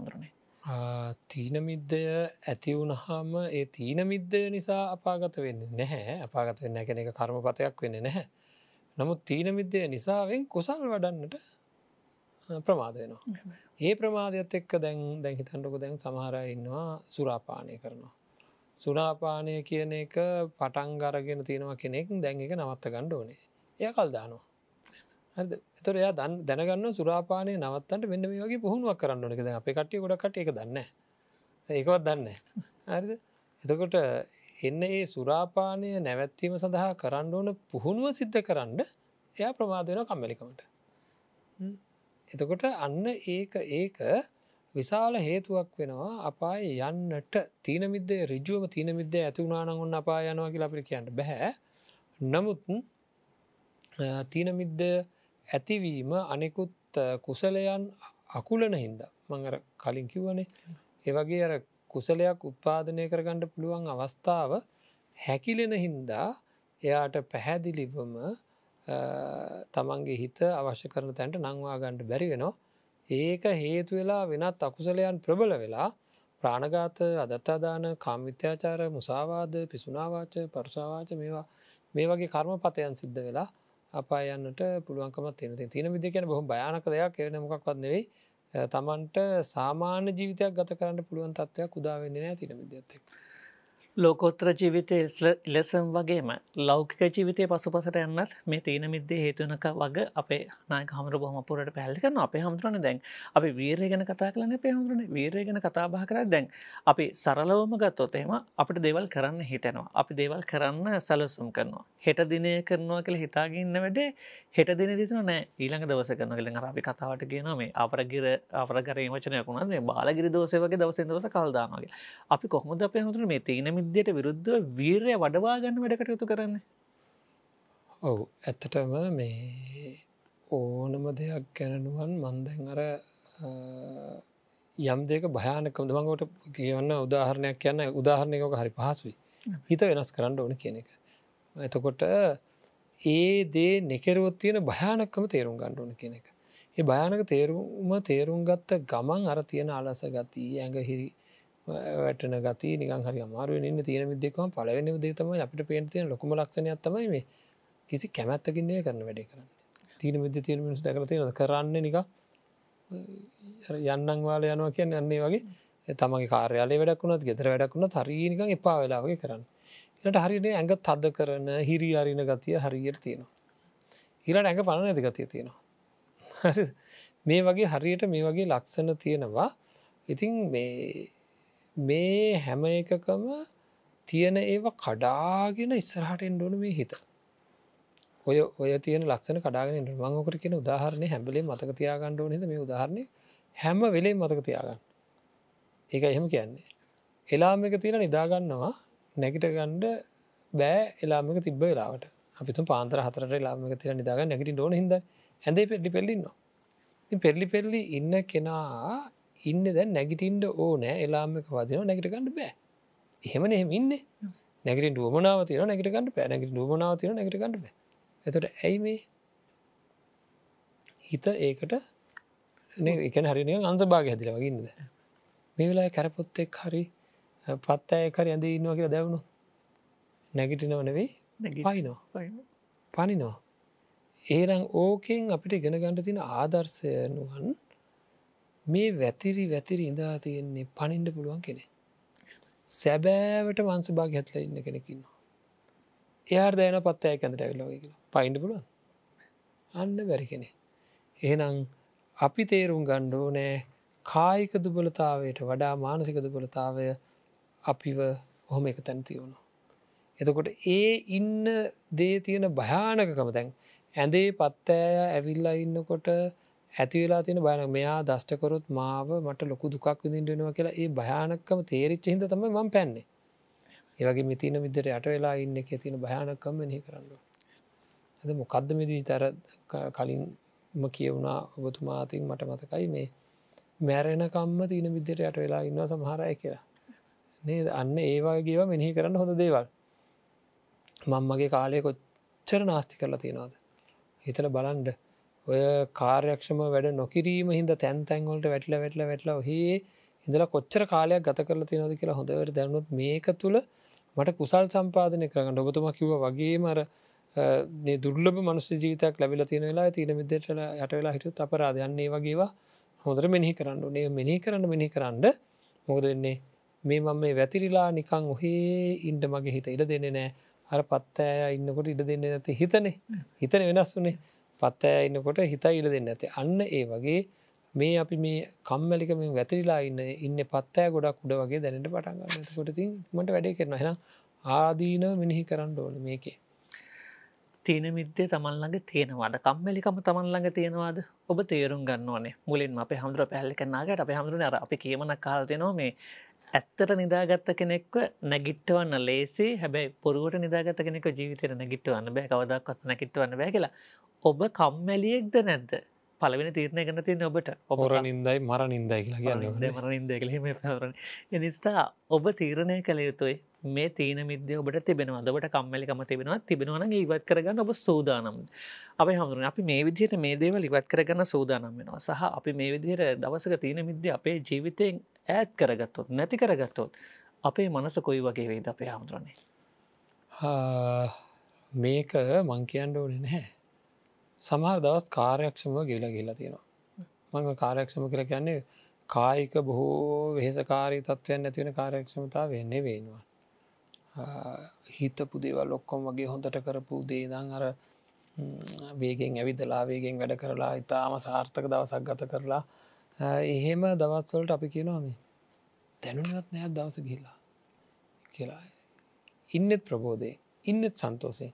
තීනමිද්දය ඇතිවුණහම ඒ තීනමිද්දය නිසා අපාගත වෙන්න නැහැ අපාගත වෙන්න කෙන එක කර්මපතයක් වෙන්න නැහැ. නමුත් තීනමිද්දය නිසාවෙන් කුසල් වඩන්නට ප්‍රමාදයනවා. ඒ ප්‍රමාදයත් එක්ක දැන් දැන් හිතන්ටක දැන් සමහර ඉන්නවා සුරාපානය කරනවා. සුනාපානය කියන එක පටන්ගරගෙන තියෙනවා කෙනෙක් දැන් එක නවත්ත ගණ්ඩ ඕනේ එය කල් දානවා එතර එයා දන් දැනගන්න සුරාපානය නවත්තට මෙන්න මේ වගේ පුහුණුවක් කරන්න ඕනකද අප කටිය ගොඩකට එක දන්න ඒකවත් දන්න හරිද? එතකොට එන්න ඒ සුරාපානය නැවැත්වීම සඳහා කරන්න ඕන පුහුණුව සිද්ධ කරන්න එයා ප්‍රමාද වෙන කම්මැලිකමට. එතකොට අන්න ඒක ඒක විශාල හේතුවක් වෙනවා අපාය යන්නට. තීන මිද්දේ රිජුවම තීන මිද්ද ඇතිවුණනාන ඔන්න අපා යනවා කියලා අපිට කියන්න බැහැ නමුත් තීන මිද්ද ඇතිවීම අනෙකුත් කුසලයන් අකුලන හින්ද. මංර කලින් කිව්වනේ ඒවගේ අර කුසලයක් උත්පාදනය කරගන්නට පුළුවන් අවස්ථාව හැකිලෙන හින්දා එයාට පැහැදිලිවම තමන්ගේ හිත අවශ්‍ය කරන තැන්ට නංවා ගණ්ඩ බැරි වෙනවා. ඒක හේතු වෙලා වෙනත් අකුසලයන් ප්‍රබල වෙලා ප්‍රාණගාත අදත්තාදාන කාමිත්‍යාචාර මුසාවාද පිසුනාවාච පරුසාවාච මේවා මේ වගේ කර්ම පතයන් සිද්ධ වෙලා අපායන්නට පුළුවන්කමත් තියෙන තින විදි කියන බොහොම භයානක දෙයක්. එන මොකක්වත් නෙවෙයි. තමන්ට සාමාන්‍ය ජීවිතයක් ගත කරන්න පුළුවන් තත්වයක් උදාවෙන්නේ නෑ තින විද්‍යත්තෙක්. ලෝකෝත්‍ර ජීවිතය ලෙසම් වගේම ලෞකික ජීවිතය පසුපසට යන්නත් මේ තීන මිද්දේ හේතුනක වග අපේ නායක හමර බොහමපුරට පැහලි කරන අපේ හමුදුරන දැන් අපි වීරය ගැන කතා කලන පෙහමුදුරන වීරය ගැන කතාබහ කර දැන් අපි සරලවම ගත්තොතේම අපට දෙවල් කරන්න හිතෙනවා. අපි දේවල් කරන්න සැලසුම් කරනවා. හෙට දිනය කරනවා කියල හිතාගන්න වැඩේ හෙට දින දිතන නෑ ඊළඟ දවස කරන කළ රාපි කතාවට කියන මේ අවරගිර අවරගර වචනයකුණත් මේ බාලගිරි දෝසයවගේ දවස දවස කල්දානගේ අපි කොහොමද අප හතුර මේ තියන විද්‍යට විරුද්ධ වීරය වඩවා ගන්න වැඩ කටයුතු කරන්න? ඔවු. ඇත්තටම මේ ඕනම දෙයක් ගැනනුවන් මන්දැන් අර යම් දෙක භයානකම දමඟට කියවන්න උදාහරණයක් කියන්න උදාහරණයක හරි පහසුයි. හිත වෙනස් කරන්න ඕන කියන එක. එතකොට ඒ දේ නෙකෙරුවොත් තියෙන භයානක්කම තේරුම් ගණ්ඩුවන කියන එක. ඒ භයානක තේරුම තේරුම් ගත්ත ගමන් අර තියෙන අලස ගතිී ඇඟ හිරි වැටන ගති නිකන් හරි අමාරුව ඉන්න තියෙන විදෙකම පලවෙන දේතම අපිට පේන්තිය ලොකුම ලක්ෂණයක් තමයි මේ කිසි කැමැත්තකින්නේ කරන වැඩේ කරන්න. තීන විද්‍ය තියෙන මිනිස් දැකර තියෙන කරන්න නික යන්නන් වාල යනවා කියන්න යන්නේ වගේ. තමගේ කාර්යාලය වැඩක්ුණත් ගෙතර වැඩක්ුණ හරිනික එපා වෙලාවගේ කරන්න. ට හරිනේ ඇඟ තද කරන හිරි අරින ගතිය හරියට තියෙනවා. හිරට ඇඟ පණ ඇති ගතිය තියෙනවා. මේ වගේ හරියට මේ වගේ ලක්ෂණ තියෙනවා. ඉතින් මේ මේ හැම එකකම තියෙන ඒව කඩාගෙන ඉස්සරහට එන්ඩුවන මේ හිත. ඔය ඔය තියන ලක්ෂණ කඩාගෙන මංගකට කියෙන උදාහරණය හැබලේ මතක තියාගණ්ඩ නද? මේ උදාහරණය හැම වෙලේ මතක තියාගන්න. ඒක එහෙම කියන්නේ. එලාම එක තියෙන නිදාගන්නවා නැගිට ගණ්ඩ බෑ එලාමික තිබ වෙලාවට. අපිතු පාන්තර හතර ලාමික තිර නිදාග නැගට ඩෝන හිද ඇඳේ පෙඩි පෙල්ලින්නවා පෙරලි පෙරලි ඉන්න කෙනා ඉන්න දැ නැගිටින්ට ඕ නෑ එලාමික වදින නැගට ගන්න බෑ. එහෙම එහෙම ඉන්න. නැගට ඩුවමනාව තින නැගට ගන්න පෑ නැගට නැගට ගන්න බෑ. ඇතට ඇයි මේ හිත ඒකට එක හරිනය අන්ස භාග හැදිල වගන්නද මේ වෙලා කැරපොත්තෙක් හරි පත් ඇයකර ඇඳ ඉන්නවා කියලා දැවුණු නැගිටිනව නෙවෙයි පයිනවා පනිනවා. ඒරං ඕකෙන් අපිට ගෙන ගණඩ තින ආදර්ශයනුවන් මේ වැතිරි වැතිරි ඉඳා තියෙන්නේ පනින්ඩ පුළුවන් කෙනෙ සැබෑවට වන්ස භාග හැත්ල ඉන්න කෙනෙකින්නවා එයාට දෑන පත් ඇය ඇඳට ඇවිලෝග කියලා. පයින්ඩ පුළුවන්? අන්න බැරි කෙනෙ එහෙනම් අපි තේරුම් ගණ්ඩෝ නෑ කායික දුබලතාවයට වඩා මානසික දුබලතාවය අපිව ඔහොම එක තැන් තියවුණු. එතකොට ඒ ඉන්න දේ තියෙන භයානකකම දැන් ඇඳේ පත්තෑය ඇවිල්ලා ඉන්නකොට ඇතිවෙලා තියෙන බයන මෙයා දෂ්ටකොරොත් මාව මට ලොකු දුකක් විදිින්ටෙනවා කියලා ඒ භයානක්කම තේරිච්ච හිද තම ම පැන්නේ. ඒවගේ මිතින විදර යට වෙලා ඉන්න එක තියෙන භයානක්කම මෙහි කරන්න. ඇද මොකක්ද මිදී තර කලින්ම කියවුණා ඔබතුමාතින් මට මතකයි මේ මැරෙනකම්ම තියන විදියට යට වෙලා ඉන්න සමහරය කියලා. නේද? අන්න ඒවාගේව මෙහි කරන්න හොඳ දේවල්. මංමගේ කාලය කොච්චර නාස්ති කරලා තියෙනවාද? හිතල බලන්ඩ ඔය කාර්යක්ෂම වැඩ නොකිරීම හිද තැන් තැන්වලට වැටල වැටල වැටල හේ ඉඳලා කොච්චර කාලයක් ගත කරලා තියෙනද කියලා හොඳවට දැනුත් මේක තුළ මට කුසල් සම්පාදනය කරගන්න ඔබතුම කිව වගේ මර දුර්ලබ මනුස්ස ජීතයක් ලැබිල තියෙන වෙලා තියන විදට යට වෙලා හිට අපරාධයන්නේ වගේවා. හොඳර මෙහි කරන්න නේ මෙහි කරන්න මෙහි කරන්න මොකද වෙන්නේ? මේ මම මේ වැතිරිලා නිකං ඔහේ ඉන්ඩ මගේ හිත ඉඩ දෙන්නේ නෑ අර පත්තෑ ඉන්නකොට ඉඩ දෙන්න ඇති හිතනේ. හිතන වෙනස් වනේ පත්තෑ ඉන්නකොට හිත ඉඩ දෙන්න ඇති අන්න ඒ වගේ මේ අපි මේ කම්මලිකම වැතිරිලා ඉන්න ඉන්න පත්තෑ ගොඩක් උඩ වගේ දැනට පටන්ගන්න කොට ති මට වැඩේ කරන හෙන ආදීනව මිනිහි කරන්න ඕන මේකේ. තීන මිද්දේ තමන්ලඟ තියෙනවාද කම්මලිකම තමන්ලඟ තියෙනවාද ඔබ තේරුම් ගන්න ඕනේ මුලින් අප හමුදුර පැල්ලි කන්නාගට අප හමුදුරන අර අපි කියමන කාල්තිනවා මේ ඇත්තට නිදාගත්ත කෙනෙක්ව නැගිට්ටවන්න ලේසේ. හැබැයි පොරුවට නිදාගත කෙනෙක ජීවිතයට නැගිට්ටවන්න බෑ. කවදක්වත් නැකිටවන්න බෑ කියලා. ඔබ කම්මැලියෙක්ද නැද්ද? පලවෙන තීරණය ගන්න තියෙන ඔබට. ඔබර නින්දයි මර නින්දයි මරනින්ද කලීම පැවරන එනිස්ථා ඔබ තීරණය කළ යුතුයි. මේ තීන මිද්‍ය ඔබට තිබෙනවා. ඔබට කම්මලිකම තිබෙනවා. තිබෙනවන ඉවත් කරගන්න ඔබ සූදානම්. අප හමුදුරන අපි මේ විදිහයට මේ දේවල් ඉවත් කරගන්න සූදානම් වෙනවා. සහ අපි මේ විදිහයට දවසක තීන මිද්‍ය අපේ ජීවිතයෙන් ඈත් කරගත්තොත් නැති කරගත්තොත් අපේ මනස කොයි වගේ වේද අපේ හමුදුරන්නේ මේක මංකයන්ඩ ඕන නැහැ. සමහර දවස් කාර්යක්ෂමව ගෙලා ගෙලා තියෙනවා. මං කාර්යක්ෂම කර කියන්නේ කායික බොහෝ වෙහෙසකාරී තත්වයන් නැතිවෙන කාර්යක්ෂමතා වෙන්නේ වෙනවා හිතපු දේවල් ඔක්කොම් වගේ හොඳට කරපු දේදං අර වේගෙන් ඇවිදලා වේගෙන් වැඩ කරලා ඉතාම සාර්ථක දවසක් ගත කරලා එහෙම දවස්වලට අපි කියනවා මේ දැනුනත් නෑ දවස ගිහිලා කියලා. ඉන්නෙත් ප්‍රබෝධය ඉන්නෙත් සන්තෝසය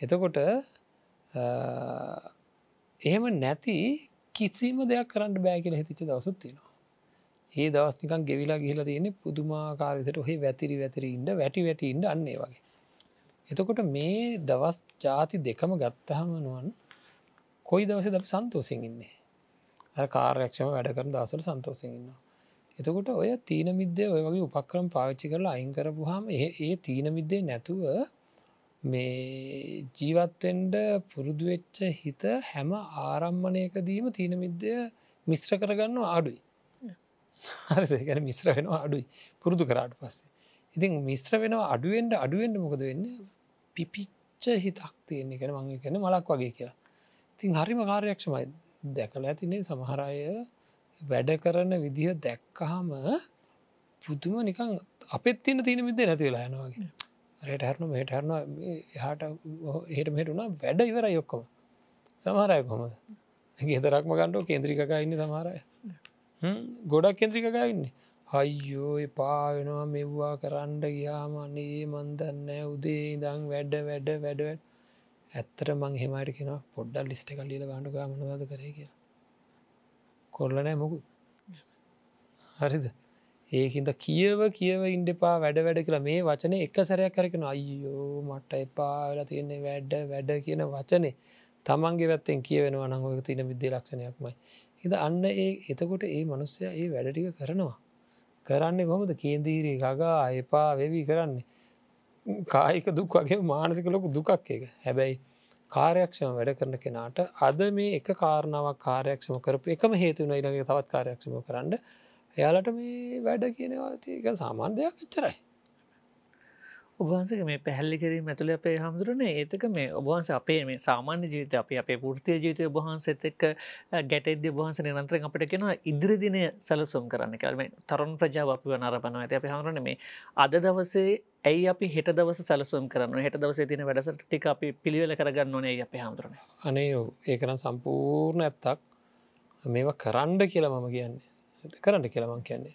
එතකොට එහෙම නැති කිසිම දෙයක් කරන්න බෑ කියල හිතිච්ච දවසුත් තියෙනවා. ඒ දවස් නිකන් ගෙවිලා ගිහිලා තියෙන පුදුමාකාරවිසට ඔහේ වැතිරි වැතිරි ඉන්න වැටි වැටි ඉන්න අන්නේ වගේ. එතකොට මේ දවස් ජාති දෙකම ගත්තහම නුවන් කොයි දවස අපි සන්තෝසිෙන් ඉන්නේ? අර කාර්යක්ෂම වැඩ කරන දවසට සන්තෝසිෙන් ඉන්නවා. එතකොට ඔය තීන මිද්දය ඔය වගේ උපක්‍රම් පාවිච්චි කරලා අයින් කරපුහම ඒ තීන මිද්දේ නැතුව මේ ජීවත්තෙන්ඩ පුරුදුවෙච්ච හිත හැම ආරම්මණයකදීම තීන මිද්දය මිශ්‍ර කරගන්න අඩුයි. හරි ගැන මිශ්‍ර වෙනවා අඩුයි. පුරුදු කරාට පස්සේ. ඉතින් මිශ්‍ර වෙනවා අඩුවෙන්ට අඩුවෙන්ට මොකද වෙන්න? පිපිච්ච හිතක් තියෙන්නේ කැන මංගේ කැන මලක් වගේ කියලා. තින් හරිම කාර්යක්ෂමයි දැකල ඇතිනේ සමහරය වැඩ කරන විදිහ දැක්කහම පුදුම නිකං අපත් තින තින විද නැති වෙලා යනවාගේ රට හරනු මෙට හරන හට හට මෙටුුණා වැඩ ඉවර යොක්කොම සමහරය කොමද ගෙදරක්ම ගණ්ඩෝ කේන්ද්‍රිකක ඉන්න සමහරය ගොඩක් කෙන්ද්‍රිකක ඉන්න. අයියෝ එපා වෙනවා මෙව්වා කරන්න ගියාම අනේ මන්දන්න උදේ ඉදං වැඩ වැඩ වැඩ ඇත්තට මං හෙමට කෙන පොඩ්ඩල් ලිස්ට කල්ලීල ගණඩු ගමනද කරේ කියලා. කොල්ලනෑ මොකු හරිද? ඒකින්ද කියව කියව ඉන්ඩපා වැඩ වැඩ කියලා. මේ වචන එක සැරයක් කරකෙන අයියෝ මට එපා වෙලා තියන්නේ වැඩ වැඩ කියන වචනේ. තමන්ගේ වැත්තෙන් කියවෙනවා නංගක තින විද්‍ය ලක්ෂණයක්මයි. හිද අන්න ඒ එතකොට ඒ මනුස්සය ඒ වැඩටික කරනවා. කරන්නේ කොමද කේන්දීරී ගගා එපා වෙවී කරන්නේ. කායික දුක් වගේ මානසික ලොකු දුකක් එක හැබැයි කාර්යක්ෂම වැඩ කරන කෙනාට අද මේ එක කාරණාවක් කාර්යක්ෂම කරපු එකම හේතුන ඉලගේ තවත් කාර්යක්ෂම කරන්න. එයාලට මේ වැඩ කියනවා තික සාමාන්‍ය දෙයක් එච්චරයි. ඔබහන්සක මේ පැහැල්ලි කිරීම ඇතුළ අපේ හමුදුරන ඒතක මේ ඔබහන්ස අපේ මේ සාමාන්‍ය ජීවිත අප අපේ ෘතිය ජීවිතය ඔබහන්සෙත් එක් ගැටෙද්‍ය ඔබහන්ස නිරන්ත්‍ර අපට කෙනවා ඉදිරිදිනය සැලසුම් කරන්න කල්ම තරුන් ප්‍රජාව අපි වනරපනවා ඇති අපි හමුරන මේ අද දවසේ ඇයි අපි හෙට දවස සැලසුම් කරන්න? හෙට දවස තින වැඩසට ටික අපි පිළිවෙල කරගන්න ඕනේ අප හමුදුරන? අනේ ඒකනම් සම්පූර්ණ ඇත්තක්. මේවා කරන්න කියලා මම කියන්නේ. කරන්න කියලාමං කියන්නේ.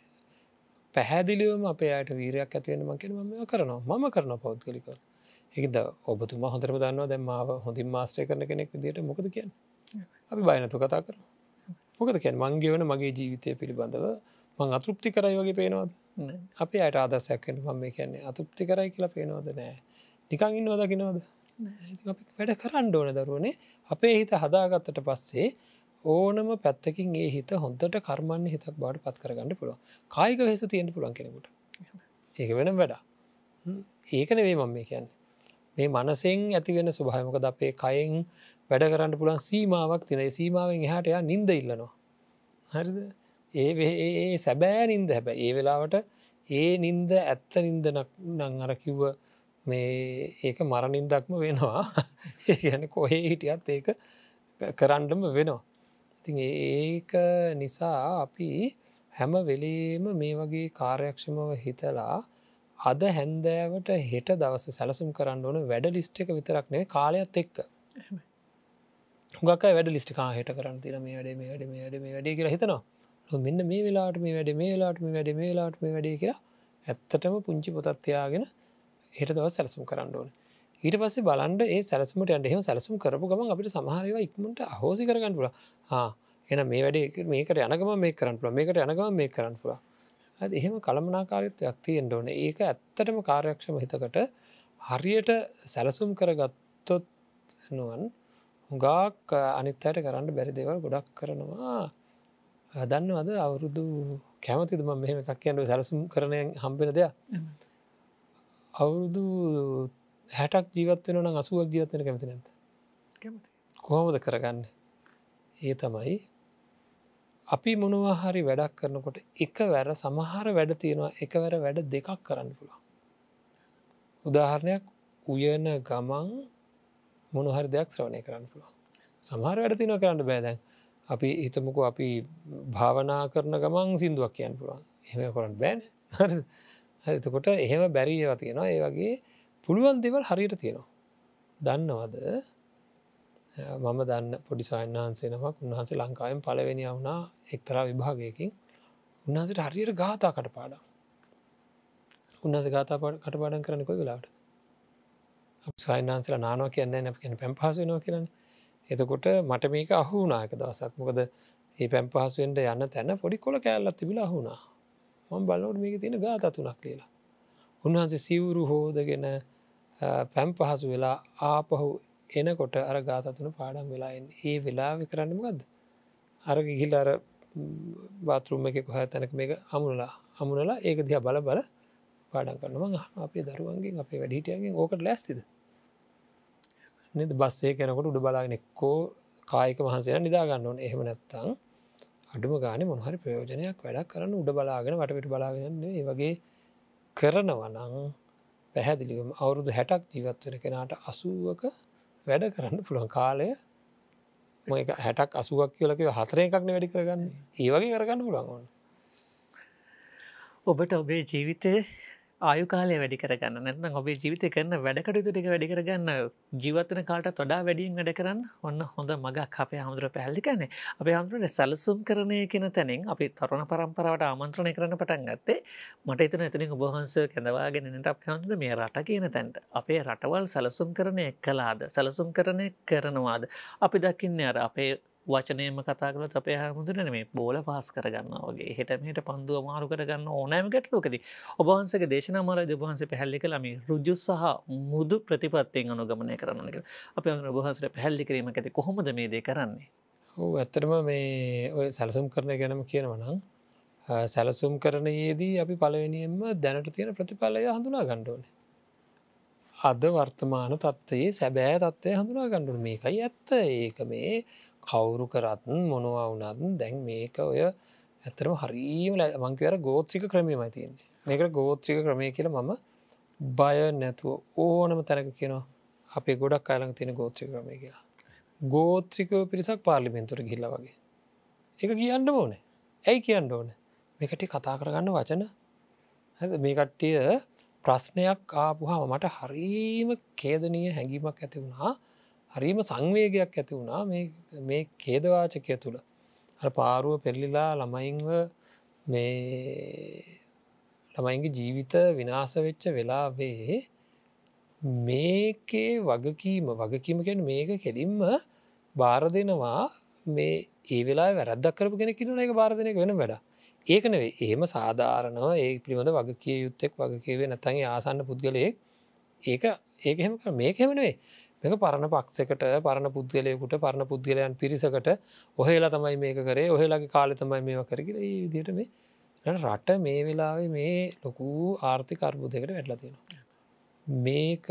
පැහැදිලිවම අපේ අයට වීරයක් ඇතිවෙන මකින ම කරනවා මම කරන පෞද්ගලික ඒකද ඔබතුම හොඳරම දන්නවා දැම්මාව හොඳින් මාස්ටය කරන කෙනෙක් විදිට මොකද කියන්න? අපි බයනතු කතා කර මොකද කියන් මංගේ වන මගේ ජීවිතය පිළිබඳව මං අතෘප්ති කරයි වගේ පේනවාද? අපේ අයට ආදසයක්කට මම මේ කියන්නේ අතෘප්ති කරයි කියලා පේනවද? නෑ. නිකං ඉන්නවද? කිනවද වැඩ කරන්න ඕන දරුවනේ. අපේ හිත හදාගත්තට පස්සේ ඕනම පැත්තකින් ඒ හිත හොඳට කර්මන්න හිතක් බාට පත් කරගන්න පුළුව කායික වෙස තියෙන්ට පුළන් කෙනෙකුට. ඒක වෙන වැඩා ඒකන වේ මම මේ කියන්න. මේ මනසෙන් ඇති වෙන ස්වභායමකද අපේ කයෙන් වැඩ කරන්න පුළන් සීමාවක් තින සීමාවෙන් එහට එයා නින්ද ඉල්ලනවා. හරිද? ඒ ඒ සැබෑ නින්ද හැබ ඒ වෙලාවට ඒ නින්ද ඇත්ත නින්දනක් නං අර කිව්ව මේ ඒක මරනින්දක්ම වෙනවා. <laughs> ඒ ගැන කොහේ හිටියත් ඒක කරන්නම වෙනවා. ඉතින් ඒක නිසා අපි හැම වෙලේම මේ වගේ කාර්යක්ෂමව හිතලා අද හැන්දෑවට හෙට දවස සැලසුම් කරන්න ඕන වැඩ ලිස්ට එක විතරක් නේ කාලයත් එක්ක. හුගක වැඩ ලිස්ට කාහට කරන්න තින මේ වැඩ මේ වැඩ වැඩ මේ වැඩ කියලා හිතනවා. මෙන්න මේ වෙලාට මේ වැඩ මේ වෙලාට මේ වැඩ මේ වෙලාට මේ වැඩ කියලා ඇත්තටම පුංචි පොතත්තියාගෙන හෙට දව සැලසුම් කරන්න ඕන ඊට පස්සේ බලන්ඩ ඒ සැලසුමට ඇන්ඩ එහෙම සැලසුම් කරපු ගම අපිට සමහරව ඉක්මට අහෝසි කරගන්න පුල එන මේ වැඩ මේකට යනගම මේ කරන්න පුල මේකට යනගම මේ කරන්න පුලා එහෙම කළමනාකාරත්වයක් තියෙන්ට ඕන. ඒක ඇත්තටම කාර්යක්ෂම හිතකට හරියට සැලසුම් කරගත්තොත් නුවන් හුඟාක් අනිත් අයට කරන්න බැරි දෙවල් ගොඩක් කරනවා. දන්න අද අවුරුදු කැමතිද ම මෙහම එකක් කියන්නු සැලසුම් කරනය හම්බෙන දෙයක්? අවුරුදු හැටක් ජීවත්වෙන නම් අසුවක් ජීවත්වන කැමති නැත කොහොමද කරගන්න? ඒ තමයි අපි මොනවා හරි වැඩක් කරනකොට එක වැර සමහර වැඩ තියෙනවා එකවැර වැඩ දෙකක් කරන්න පුළුවන්. උදාහරණයක් උයන ගමන් මොනහරි දෙයක් ශ්‍රවණය කරන්න පුළුවන්. සමහර වැඩ තින කරන්න බෑදැන් අපි හිතමුකු අපි භාවනා කරන ගමන් සිින්දුවක් කියන්න පුළුවන්. එහෙම කරන්න බෑන. එතකොට එහෙම බැරි ඒවා තියෙනවා. ඒ වගේ පුළුවන් දෙවල් හරියට තියෙනවා. දන්නවද? මම දන්න පොඩිසායන් වහන්සේනමක් උන්වහන්සේ ලංකාවෙන් පලවෙනි වුණා එක්තරා විභාගයකින්. උන්හන්සට හරියට ගාතා කටපාඩම්. උන්හස ගාතා කටපාඩන් කරන කොයි වෙලාට සයින්හන්සල නානවා කියන්න නැ කියන පැම් පහසුනවා කියරන එතකොට මට මේක අහුනායක දවසක්. මොකද ඒ පැම් පහසුවෙන්ට යන්න තැන පොඩි කොල කෑල්ලත් තිබිල අහුුණා මං බලනොට මේක තියෙන ගාතතුනක් කියලා උන්වහන්සේ සිවුරු හෝදගෙන පැම් පහසු වෙලා ආපහු එනකොට අර ගාතතුන පාඩම් වෙලාෙන් ඒ වෙලාවි කරන්නමගද අර ගිහිල් අර බාතරුම එක කොහ තැනක මේක අමුණලා අමුණලා ඒක දිහ බල බල පාඩන් කරනම අපේ දරුවන්ගේ අපේ වැඩිටියගෙන් ඕකට ලැස්තිද? නද? බස්සේ කෙනකොට උඩ බලාගෙන එක්කෝ කායික වහන්සේ නිදාගන්න ඕන. එහෙම නැත්තං අඩුම ගාන මොහරි ප්‍රයෝජනයක් වැඩක් කරන්න උඩ බලාගෙන වටපිට බලාගෙන ඒ වගේ කරනවනං පැහැදිලිවම අවුරුදු හැටක් ජීවත්වන කෙනාට අසුවක වැඩ කරන්න පුළුවන්. කාලය හැටක් අසුවක් කියලක හතර එකක්න වැඩි කරගන්න. ඒ වගේ කරගන්න පුළුවන් ඕන්න ඔබට ඔබේ ජීවිතය ආයු කාලය වැඩි කරගන්න. නැත්නම් ඔබේ ජීවිත කරන වැඩකටයුතු ටික වැඩි කරගන්න ජීවතන කාට තොඩා වැඩියෙන් වැඩ කරන්න ඔන්න හොඳ මගක් අපේ හමුදුර පැහල්ලි කන්නේ අපේ හමුදුරට සැලසුම් කරණය කියෙන තැනින් අපි තරුණ පරම්පරාවට ආමන්ත්‍රණය කරන පටන් ගත්තේ මට එතන එතනින් ඔබහන්ස කැඳවාගෙනට අප හමුදුර මේ රට කියන තැන්ට. අපේ රටවල් සැලසුම් කරණය කලාද සැලසුම් කරණය කරනවාද? අපි දකින්න අර අපේ වචනයම කතා කළ අපේ හමුදුරන මේ බෝල පාස් කරගන්න වගේ. හෙටමට පන්දුව මාරු කරගන්න ඕනෑම ගැටලෝකද ඔබහන්සගේ දේශන මර දෙබහන්ස පැහැල්ලි කළම රුජු සහ මුදු ප්‍රතිපත්තියෙන් අනුගමනය කරන්න එක අප ඔබහන්සට පැහැල්ලි කිරීම ඇති කොහොමද මේ දේ කරන්නේ? ඕ ඇත්තරම මේ ඔය සැලසුම් කරන ගැනම කියනවනම් සැලසුම් කරනයේදී අපි පලවෙනියෙන්ම දැනට තියෙන ප්‍රතිඵලය හඳුනා ගණ්ඩෝනේ අද වර්තමාන තත්වයේ සැබෑ තත්වය හඳුනා ගණ්ඩුන මේකයි ඇත්ත. ඒක මේ කවුරු කරත් මොනවා වුනත් දැන් මේක ඔය ඇතරම හරීම මංකවර ගෝත්‍රික ක්‍රමයමයි තියන්නේ. මේකට ගෝත්‍රික ක්‍රමය කියල මම බය නැතුව ඕනම තැනක කියනවා. අපේ ගොඩක් අයලඟ තියෙන ගෝත්‍රික ක්‍රමය කියලා. ගෝත්‍රිකව පිරිසක් පාර්ලිමෙන්තුර ගිල්ල වගේ. එක කියන්න ඕනේ. ඇයි කියන්න ඕන? මේකට කතා කරගන්න වචන. මේ කට්ටිය ප්‍රශ්නයක් ආපුහා මට හරීම කේදනීය හැඟීමක් ඇති වුණා. හරිම සංවේගයක් ඇති වුණා මේ කේදවාචකය තුළ. අ පාරුව පෙරලිලා ළමයින්ව මේ ළමයින්ගේ ජීවිත විනාස වෙච්ච වෙලාවේ මේකේ වගකීම වගකීමකෙන් මේක කෙලින්ම බාර දෙනවා මේ ඒ වෙලා වැරදක් කරපු කෙනෙ කින එක බාරධනක වෙන වැඩ ඒක නෙවේ ඒම සාධාරණව ඒ පිළිබඳ වගකිය යුත්තෙක් වගකිවේ නැතගේ ආසන්න පුද්ගලයෙක්. ඒක ඒකහෙම මේකහෙමනේ මේක පරණ පක්ෂකට පරණ පුද්ගලයකුට පරණ පුද්ගලයන් පිරිසකට ඔහෙලා තමයි මේක කරේ ඔහෙලාගේ කාලෙ තමයි මේව කරකිල ඒ විදිට මේ රට මේ වෙලාවේ මේ ලොකු ආර්ථික අර්බුදයකට වැටලතිෙනවා. මේක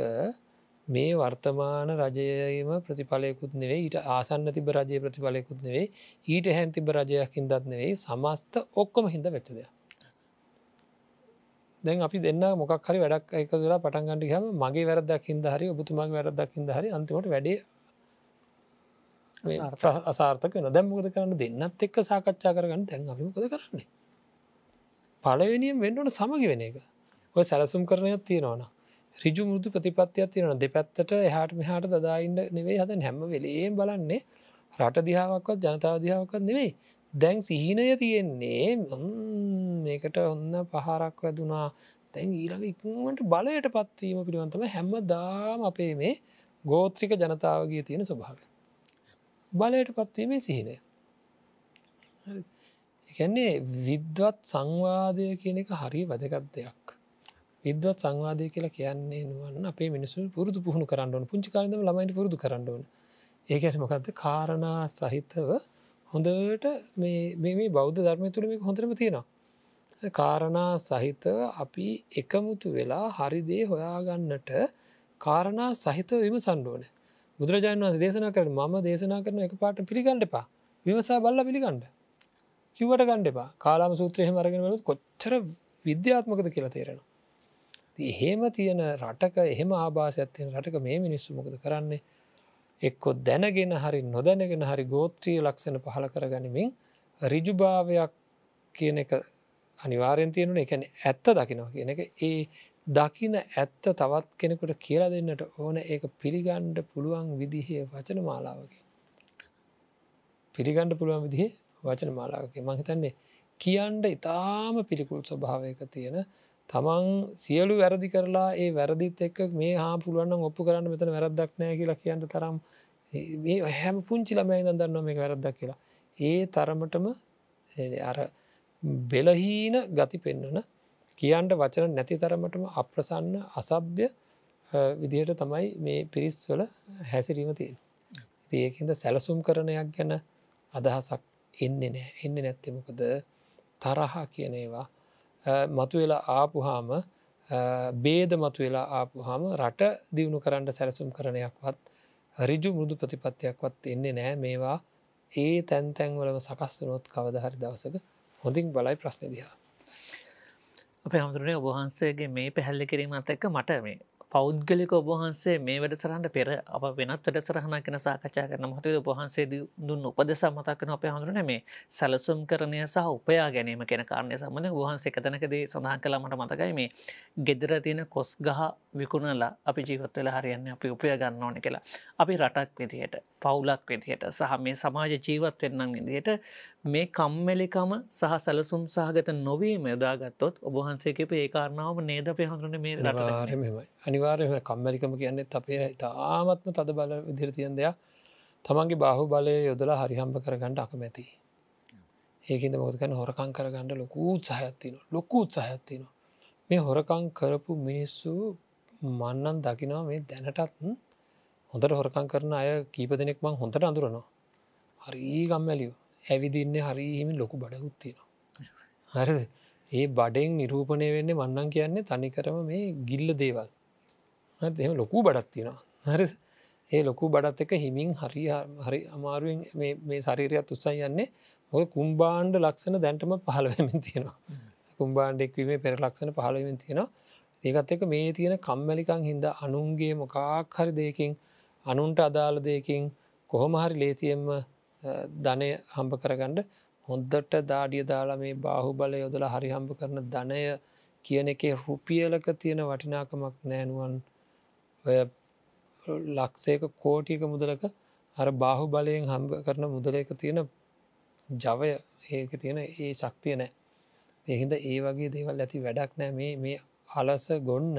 මේ වර්තමාන රජයම ප්‍රතිඵලයකුත් නෙවේ ඊට ආසන්න තිබ රජය ප්‍රතිඵලයකුත් නෙවේ ඊට හැන් තිබ රජයක් හිදත් නෙවෙයි සමස්ත ඔක්කොම හිද වෙච්චදයක්. දැන් අපි දෙන්න මොකක් හරි වැඩක් එක වෙලා පටන්ගන්නඩි හම මගේ වැරදක් හිද හරි ඔබතුමගේ වැරදක් හිද හරි අන්තිමට වැඩේ අසාර්ථක. වෙන දැම්මකද කරන්න? දෙන්නත් එක්ක සාකච්ඡා කරගන්න. තැන් අපිමකද කරන්නේ? පලවෙනියම් වෙන්නට සමගි වෙන එක. ඔය සැලසුම් කරනයක් තියෙනවන රිජු මුෘදු ප්‍රතිපත්තියක් තියෙන දෙපැත්තට එහට මෙහට දදායින්න නෙවෙයි හද හැම වෙලේම් බලන්නේ රට දිහාවක්වත් ජනතාව දිහාවක්වත් නෙවෙයි දැන් සිහිනය තියෙන්නේ මේකට ඔන්න පහරක් වැදුනා. තැන් ඊළඟ ඉක්මට බලයට පත්වීම පිළිවන්තම හැම දාම අපේ මේ ගෝත්‍රික ජනතාවගේ තියෙන ස්වභාව බලයට පත්වීමේ සිහිනය. එකන්නේ විද්වත් සංවාදය කියන එක හරි වැදගත් දෙයක්. විද්වත් සංවාදය කියලා කියන්නේ නුවන්න අපේ මිනිසු පුරුදු පුහුණු කරන්නවන පුංචි කාලදම ළමයිට පුරුදු කරන්නවන ඒකැන මොකක්ද කාරණා සහිතව හොඳට මේ බෞද්ධ ධර්මය තුළ මේ හොඳරම තියෙනවා. කාරණා සහිතව අපි එකමුතු වෙලා හරිදේ හොයාගන්නට කාරණා සහිතව විම සන්ඩුවන බුදුරජාණන් වන්ස දේශනා කරන මම දේශනා කරන එක පාට පිළිගණ්ඩ එපා. විමසා බල්ල පිළිගණ්ඩ කිවට ගණ්ඩපා කාලාම සූත්‍රයහ මරගෙන වලත් කොච්චර විද්‍යාත්මකද කියලා තේරෙනවා. එහෙම තියෙන රටක එහෙම ආභාසයක්ත්තියෙන රටක මේ මිනිස්සු මොකද කරන්නේ? එක්කො දැනගෙන හරි නොදැනගෙන හරි ගෝත්‍රිය ලක්ෂණ පහල කරගනිමින් රිජුභාවයක් කියන එක අනිවාරයෙන් තියෙනුන. එකන ඇත්ත දකිනවා කියන එක. ඒ දකින ඇත්ත තවත් කෙනෙකුට කියලා දෙන්නට ඕන ඒක පිළිගණ්ඩ පුළුවන් විදිහේ වචන මාලාවකි. පිළිගණ්ඩ පුළුවන් විදිහේ වචන මාලාවකි මහිතන්නේ කියන්ඩ ඉතාම පිළිකුල් ස්වභාවයක තියෙන තමන් සියලු වැරදි කරලා ඒ වැරදිත් එක් මේ හා පුළුවන් ඔප්පු කරන්න මෙතන වැරදක් නෑ කියලා කියන්න තරම් මේ හැම පුංචි ළමයි දන්න මේ වැරද්දක් කියලා. ඒ තරමටම අර බෙලහීන ගති පෙන්වන කියන්ට වචන නැති තරමටම අප්‍රසන්න අසභ්‍ය විදිහට තමයි මේ පිරිස් වල හැසිරීම තියෙන් ඒකද සැලසුම් කරනයක් ගැන අදහසක් එන්නේ නෑ එන්න නැත්තෙමකද තරහා කියන ඒවා මතු වෙලා ආපුහාම බේද මතු වෙලා ආපුහාම රට දියුණු කරන්න සැලසුම් කරනයක්වත් රිජු මුෘදු ප්‍රතිපත්තියක්වත් එන්නේ නෑ මේවා ඒ තැන්තැන්වලම සකස් වනොත් කවදහරි දවසක හොඳින් බලයි ප්‍රශ්න දිහා. අපේ හමුදුරනේ ඔබහන්සේගේ මේ පැහැල්ලි කිරීමත් එක්ක මට මේ පෞද්ගලික ඔබහන්සේ මේ වැඩසරන්ට පෙර අප වෙනත් වැඩ සරහන කෙන සාකච්ඡා කරන මොහොතේ ඔබහන්සේ දුන්න උපදෙස මතක්කන අපේ හඳුරන මේ සැලසුම් කරණය සහ උපයා ගැනීම කෙන කාරණය සම්බඳ වහන්සේ කතනකදී සඳහන් කළමට මතකයි මේ ගෙදර තියෙන කොස් ගහ විකුණලා අපි ජීවත්වල හරියන්න අපි උපය ගන්න ඕන කියලා. අපි රටක් විදිහට පවුලක් විදිහට සහ මේ සමාජ ජීවත් වෙන්නම් විදිහට මේ කම්මැලිකම සහ සැලසුම් සහගත නොවීම යොදාගත්තොත් ඔබහන්සේකප ඒ කාරණාවම නේද අපේ හඳුරන මේ රටමයි අනිවාර්යම කම්මැලිකම කියන්නෙත් අපේ තාමත්ම තද බල විදිරතියන් දෙයක්. තමන්ගේ බාහු බලය යොදලා හරිහම්බ කරගන්නට අකමැති. ඒකද මොදකන හොරකං කරගන්නඩ ලොකු උත්සාහයත්තින ලොකු උත්සාහයත්තින මේ හොරකං කරපු මිනිස්සු මන්නන් දකිනවා මේ දැනටත් හොඳට හොරකං කරන අය කීප දෙනෙක් මං හොඳට අඳුරනවා. හරී ගම්මැලියෝ ඇවිදින්නේ හරිහිමි ලොකු බඩකුත්තිනවා හරි ඒ බඩෙන් නිරූපණය වෙන්නේ මන්නන් කියන්නේ තනිකරම මේ ගිල්ල දේවල්. එම ලොකු බඩත් තියෙනවා. හරි ඒ ලොකු බඩත් එක හිමින් හරි හරි අමාරුවෙන් මේ ශරීරයත් උත්සයි යන්නේ මොක කුම්බාණ්ඩ ලක්ෂණ දැන්ටම පහළවෙමින් තියෙනවා. කුම්බාණ්ඩෙක්වීමේ පෙර ලක්ෂණ පහළවෙන් තියෙනවා. ඒකත් එක මේ තියෙන කම්මැලිකං හින්ද අනුන්ගේ මොකාක් හරි දෙයකින් අනුන්ට අදාළ දෙයකින් කොහොම හරි ලේසියෙන්ම ධනය හම්බ කරගණ්ඩ හොද්දට දාඩිය දාලා මේ බාහු බල යොදලා හරි හම්බ කරන ධනය කියන එකේ රුපියලක තියෙන වටිනාකමක් නෑනුවන් ඔය ලක්සේක කෝටියක මුදලක අර බාහු බලයෙන් හම්බ කරන මුදලක තියෙන ජවය ඒක තියෙන ඒ ශක්තිය නෑ එහින්ද ඒ වගේ දේවල් ඇති වැඩක් නෑ මේ මේ අලස ගොන්න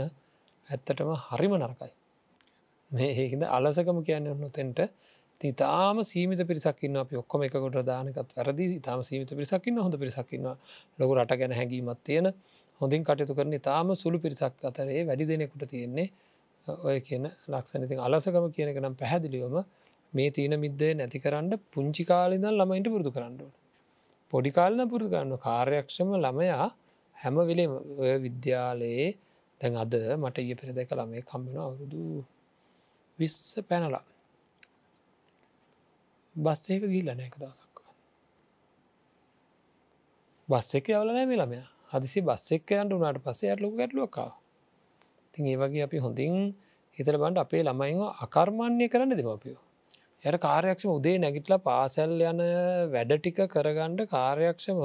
ඇත්තටම හරිම නරකයි. මේ ඒහිද අලසකම කියන්න නොතෙන්ට තිතාම සීමිත පිරිසක්න්න අප ඔක්කොම එකකොට දානකත් වැරදි. තාම සීමිත පිරිසක්න්න හොඳ පිරිසක්න්න ලොකු රට ගැන හැඟීමත් තියෙන හොඳින් කටයුතු කරන තාම සුළු පිරිසක් අතරේ වැඩි දෙනෙකුට තියෙන්නේ ඔය කියන ලක්ෂණති අලසකම කියනක නම් පැහැදිලිවම මේ තියන මිද්දේ නැති කරන්න පුංචි කාලිදන් ළමයින්ට පුරුදු කරන්නඩුව. පොඩි කාලන පුරුදු කරන්න කාර්යක්ෂම ළමයා හැම වෙලේ ඔය විද්‍යාලයේ දැන් අද මට ඒ පෙර දෙක ළමේ කම්බෙන අවුරුදු විස්ස පැනලා. බස් ඒක ගිල්ල නෑක දසක්වා බස් එක යවල නෑ මේ ළමයා. හදිසි බස් එක්ක යන්ට උනාට පස්සේ ඇටලොක ගැටලුවකා තින් ඒ වගේ අපි හොඳින් හිතල බන්ඩ අපේ ළමයිව අකර්මාන්‍ය කරන්න දෙමපියෝ යට කාර්යක්ෂම උදේ නැගිටලා පාසැල් යන වැඩ ටික කරගණ්ඩ කාර්යක්ෂම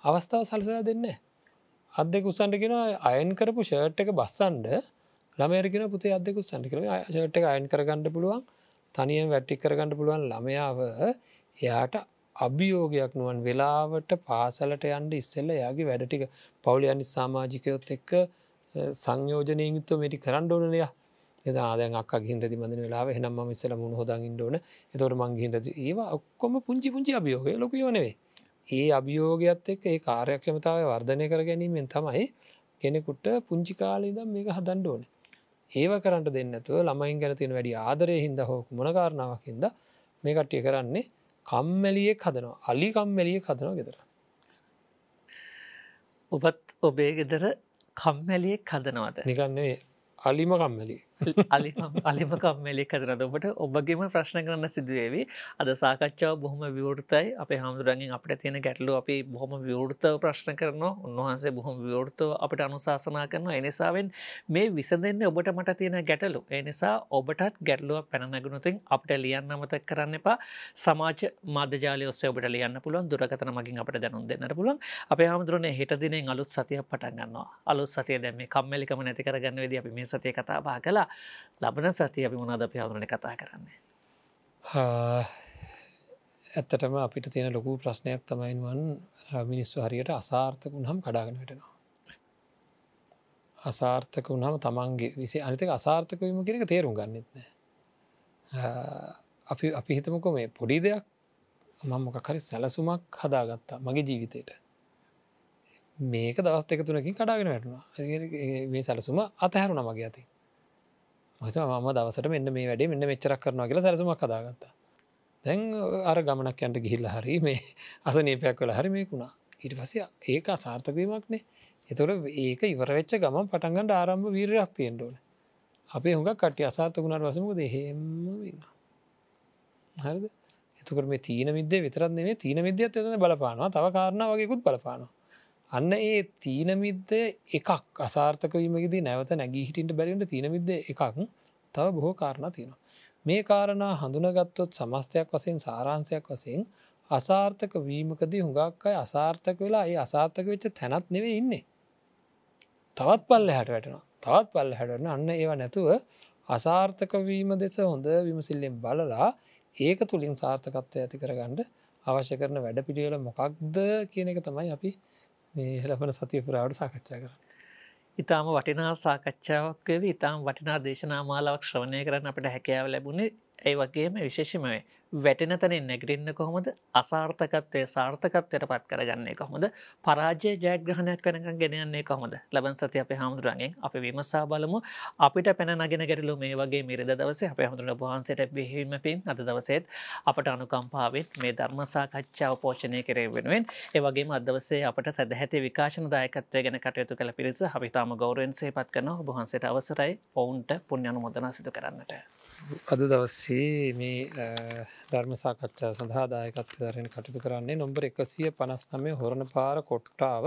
අවස්ථාව සලසලා දෙන්න අදෙක උසන්ට කෙන අයන් කරපු ෂර්ට් එක බස්සන්ඩ ළමයරගෙන පුතේ අදෙකු සන්ටි කර ෂර්ට් එක අයන් කරගන්නඩ පුළුවන්. තනියෙන් වැට්ටි කරගන්නඩ පුළුවන් ළමයාව එයාට අභියෝගයක් නුවන් වෙලාවට පාසලට යන්ඩ ඉස්සෙල්ල යාගේ වැඩටික පවුලියනි සාමාජිකයොත් එක්ක සංයෝජනය යුත්තු මෙටි කරන්න ඕනනයා එද ආදයන් අක් ගින්ට මඳන වෙලා හෙනම් මිස්සල මුණ හොදගින් ඕන. එතොට මංගින්ට ඒවා ඔක්කොම පුංචි පුංචි අභියෝගය. ලොකයෝනවේ ඒ අභියෝගයක්ත් එක් ඒ කාර්යක්ෂමතාව වර්ධනය කර ගැනීමෙන් තමයි කෙනෙකුට පුංචි කාලීදම් මේක හදන්ඩ ඕන. ඒව කරට දෙන්නතුව ළමයින් ගැන තියෙන වැඩි ආදරය හින්ද හෝ මොනකාරණාවක් හිද මේ කට්ටිය කරන්නේ කම්මැලියෙක් හදනවා. අලි කම්මැලියෙක් හදනවා ගෙදර. ඔබත් ඔබේ ගෙදර කම්මැලියෙක් හදනවද? නිකන්නේ අලිම කම්මැලි අලිම කම්මැලි කතරද ඔබට ඔබගේම ප්‍රශ්න කරන්න සිදුවේවි. අද සාකච්ඡාව බොහොම විවෘතයි. අපේ හාමුදුරන්ගෙන් අපට තියෙන ගැටලු අපි බොහොම විවෘතව ප්‍රශ්න කරනවා. උන්වහන්සේ බොහොම විවෘතව අපට අනුශාසනා කරනවා. එනිසාවෙන් මේ විසඳෙන්න ඔබට මට තියෙන ගැටලු. එනිසා ඔබටත් ගැටලුව පැනනගුණුතින් අපට ලියන්න අමතක් කරන්න එපා. සමාජ මාධ්‍යජාලය ඔස්සේ ඔබට ලියන්න පුළුවන්. දුරකතන මගින් අපට දැනුම් දෙන්නට පුළුවන්. අපේ හාමුදුරනේ හෙට දිනෙන් අලුත් සතියක් පටන් ගන්නවා. අලුත් සතිය දැම කම්මලිකම නැති කරගන්න වෙද අපි මේ සතිය කතා බා කලා ලබන සති අපි මොනාද අපි හඳුරන කතා කරන්නේ. ඇත්තටම අපිට තියෙන ලොකු ප්‍රශ්නයක් තමයින්වන් මිනිස්සු හරියට අසාර්ථක වුණහම් කඩාගෙන වැටෙනවා. අසාර්ථක වුණහම තමන්ගේ විසි අනිතක අසාර්ථක වීම කෙනෙක තේරුම් ගන්නෙත්න. අපි අපි හිතමකො මේ පොඩි දෙයක් මංමොක කරි සැලසුමක් හදාගත්තා මගේ ජීවිතයට. මේක දවස් එක තුනකින් කඩාගෙන වැටුණා මේ සැලසුම අතහැරුණ මගේ ඇති. මත ම දවසට මෙන්න මේ වැඩේ මෙන්න මෙච්චරක් කරනවා කියලා සැලසුමක් කදාගත්තා දැන් අර ගමනක් යන්ට ගිහිල්ල හරි මේ අස නීපයක් කළ හරි මේකුණා ඊට පස ඒක අසාර්ථකවීමක්නේ එතොට ඒක ඉවරවෙච්ච ගමන් පටන්ගට ආරම්භ වීරයක් තියෙන්ටඕන අපේ හුඟක් කට්ටිය අසාර්ථ වුණට වසමකද හෙම වෙන්න හරිද? එතකට මේ තීන විද්‍ය විතරත් නෙේ තීන විද්‍යත් එතන බලපානවා. තව කාරණ වගේකුත් බලපානවා. අන්න ඒ තීනමිද්ද එකක් අසාර්ථකවීමගේදී නැවත නැගී හිටින්ට බැරිට තීනමිද්ද එකක් තව බොහෝ කාරණ තියෙනවා. මේ කාරණා හඳුනගත්තොත් සමස්තයක් වසයෙන් සාරාන්සයක් වසයෙන් අසාර්ථක වීමකදී හුඟක් අයි අසාර්ථක වෙලා ඒ අසාර්ථක වෙච්ච තැනත් නෙවේ ඉන්නේ. තවත් පල්ල හැට වැටෙනවා තවත් පල්ල හැටන අන්න ඒවා නැතුව අසාර්ථකවීම දෙස හොඳ විමසිල්ලෙන් බලලා ඒක තුළින් සාර්ථකත්වය ඇති කරගන්නඩ අවශ්‍ය කරන වැඩ පිළිවෙල මොකක්ද කියන එක තමයි අපි මේ හෙලපන සතිය පුරාවට සාකච්ඡා කර. ඉතාම වටිනා සාකච්ඡාවක් වේ ඉතාම් වටිනා දේශනා මාලාවක් ශ්‍රවණය කරන්න අපට හැකයාව ලැබුණේ ඒ වගේම විශේෂමයි වැටෙන තනින් නැගරන්න කොහොමද? අසාර්ථකත්වය සාර්ථකත්වයට පත් කරගන්නේ කොහොමද? පරාජය ජයග්‍රහණයක් වෙනකන් ගෙනයන්නේ කොහොමද? ලබන් සති අප හාමුදුරන්ගෙන් අප විමසා බලමු. අපිට පැන නගෙන ගැරලු මේ වගේ මිරිද දවසේ අප හමුදුරන වහන්සේට බිහිවීම පින් අද දවසේත් අපට අනුකම්පාවත් මේ ධර්මසාකච්ඡාව පෝෂණය කරේ වෙනුවෙන්. ඒවගේ අදවසේ අපට සැදැහැති විකාශන දායකත්වය ගැන කටයුතු කළ පිරිස අපිතාම ගෞරෙන් සේපත් කරන ඔබහන්සේට අවසරයි. ඔවුන්ට පුුණ්ඥනු මොදනා සිදු කරන්නට. අද දවස්සේ මේ ධර්ම සාකච්ඡා සඳහා දායකත්ව දරෙන කටයුතු කරන්නේ නොම්බර එකසිය පනස් නමය හොරණ පාර කොට්ටාව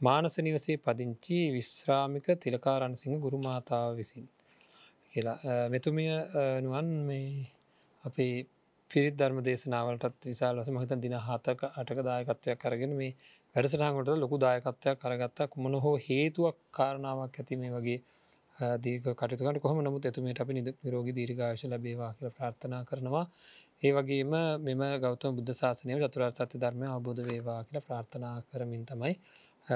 මානස නිවසේ පදිංචි විශ්‍රාමික තිලකාරණසිංහ ගුරුමාතාව විසින්. කියලා මෙතුමිය නුවන් මේ අපේ පිරිත් ධර්ම දේශනාවලටත් විශාල වස මහිත දින හතක අටක දායකත්වයක් කරගෙන මේ වැඩසටහකොට ලොකු දායකත්වයක් කරගත්තා කුමන හෝ හේතුවක් කාරණාවක් ඇති මේ වගේ දීක කටතුකට කොහම නමුත් ඇතුමට අපි නිද රෝගි දීර්ඝාශ ලබේවා කියල ප්‍රාර්ථනා කරනවා. ඒ වගේම මෙම ගෞතම බුද්ධ ශාසනය චතුරාර් සත්‍ය ධර්මය අබෝධ වේවා කියල ප්‍රාර්ථනා කරමින් තමයි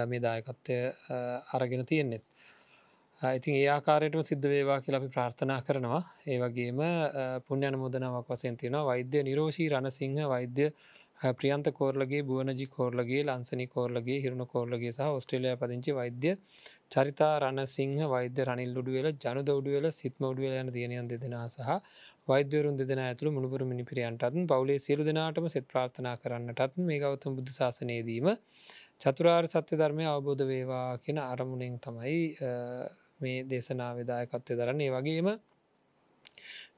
මේ දායකත්වය අරගෙන තියෙන්නෙත්. ඉතින් ඒ ආකාරයටම සිද්ධ වේවා කියලා අපි ප්‍රාර්ථනා කරනවා. ඒ වගේම පුුණ්‍යන මුදනාවක් වසයෙන් තියෙනවා. වෛද්‍ය නිරෝෂී රණසිංහ වෛද්‍ය ප්‍රියන්ත කෝර්ලගේ බුවනජි කෝර්ලගේ ලංසනි කෝර්ලගේ හිරුණු කෝර්ලගේ සහ ඔස්ට්‍රලයා පදිංචි වෛද්‍ය චරිතා රණසිංහ වෛද්‍ය රනිල් උඩුවෙල ජනු දවඩුවෙල සිත්ම උඩුවල යන තියනයන් දෙදෙන සහ වෛද්‍යවරුන් දෙදෙන ඇතුළ මුළුපුර මිනිපිරියන්ටත් පවලේ සියලු දෙනාටම සෙත් ප්‍රාර්ථනා කරන්නටත් මේ ගෞතම බුද්ධ ශාසනයේදීම චතුරාර් සත්‍ය ධර්මය අවබෝධ වේවා කියෙන අරමුණෙන් තමයි මේ දේශනාවදායකත්වය දරන්නේ. වගේම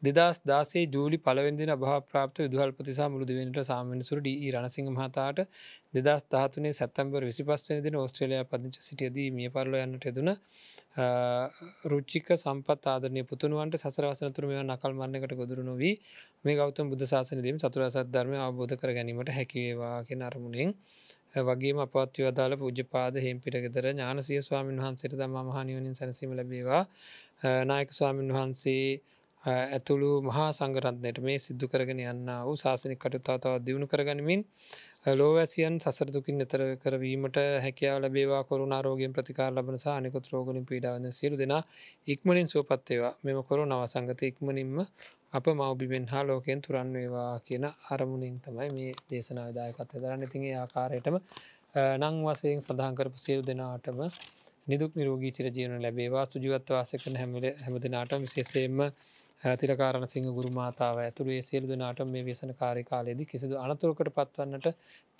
දෙදස් දාසේ ජූලි පලවෙදින භාප්‍රාප්ත විදුහල්පතිසා මුළුදවෙනට සාමනිසුර ඩී රණසිංහ මහතාට දෙදස් දහතුනේ සැත්තම්බර් විසිපස්සන දින ඔස්ට්‍රලයා පදිංච සිටියදී මිය පරල යන්නට යෙදුන රුච්චික සම්පත් ආදරනය පුතුනුවන්ට සසරවසන තුරම නකල් මරණකට ගොදුරු නොවී මේ ගෞතම බුදු ශාසනදීම චතුරසත් ධර්මය අවබෝධ කර ගැනීමට හැකිවේවා කියෙන අරමුණෙන් වගේම අපත්ව අදාළ පූජපාද හෙම්පිට ගෙදර ඥානසිය ස්වාමීන් වහන්සේට දම මහනිවනින් සැනසීම ලැබේවා. නායක ස්වාමීන් වහන්සේ ඇතුළු මහා සංගරත්නයට මේ සිද්ධ කරගෙන යන්න වූ ශාසනික කටුතාතාවත් දියුණු කරගනිමින් ලෝවැසියන් සසරදුකින් එතර කරවීමට හැකියාව ලබේවා කොරුණාරෝගෙන් ප්‍රතිකාර ලබන සානිකුත් රෝගලින් පීඩාවන්න සියලු දෙෙන ඉක්මනින් සුවපත්තේවා මෙම කොරු නවසංගත ඉක්මනින්ම අප මවබිබෙන් හා ලෝකයෙන් තුරන් වේවා කියන අරමුණින් තමයි මේ දේශනාවදායකත්ව දරන්න. ඉතිගේ ආකාරයටම නං වසයෙන් සඳහන් කරපු සියලු දෙනාටම නිදුක් නිරෝගී චිර ජීවන ලැබේවා. සුජීවත්ව වාසකන හැමල හැමදිනාට විශේසයෙන්ම තිරකාරණ සිංහ ගුරු මාතාව ඇතුළේ සියලු දෙනාට මේ වේසන කාරිකාලයේද කිසිදු අනතුරකට පත්වන්නට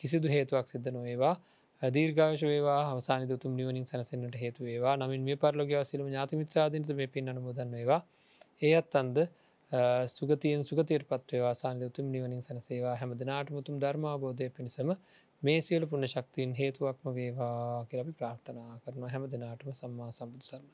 කිසිදු හේතුවක් සිද්ධ නොවේවා. දීර්ගාවශ වේවා. අවසාන දුතුම් නිවනින් සැනසෙන්න්නට හේතු වේවා. නමින් මේ පරලොග සිලම ඥාතිමිත්‍රාදනත මේ පින් අනුමෝදන් වේවා. ඒත් අන්ද සුගතියෙන් සුගතයට පත්වේවා සාන්‍ය උතුම් නිවනින් සැනසේවා. හැමදනාට මුතුම් ධර්මාබෝධය පිණිසම මේ සියලු පුුණ ශක්තින් හේතුවක්ම වේවා කියලපි ප්‍රාර්ථනා කරන හැම දෙනාටම සම්මා සම්බුදු සරණයි.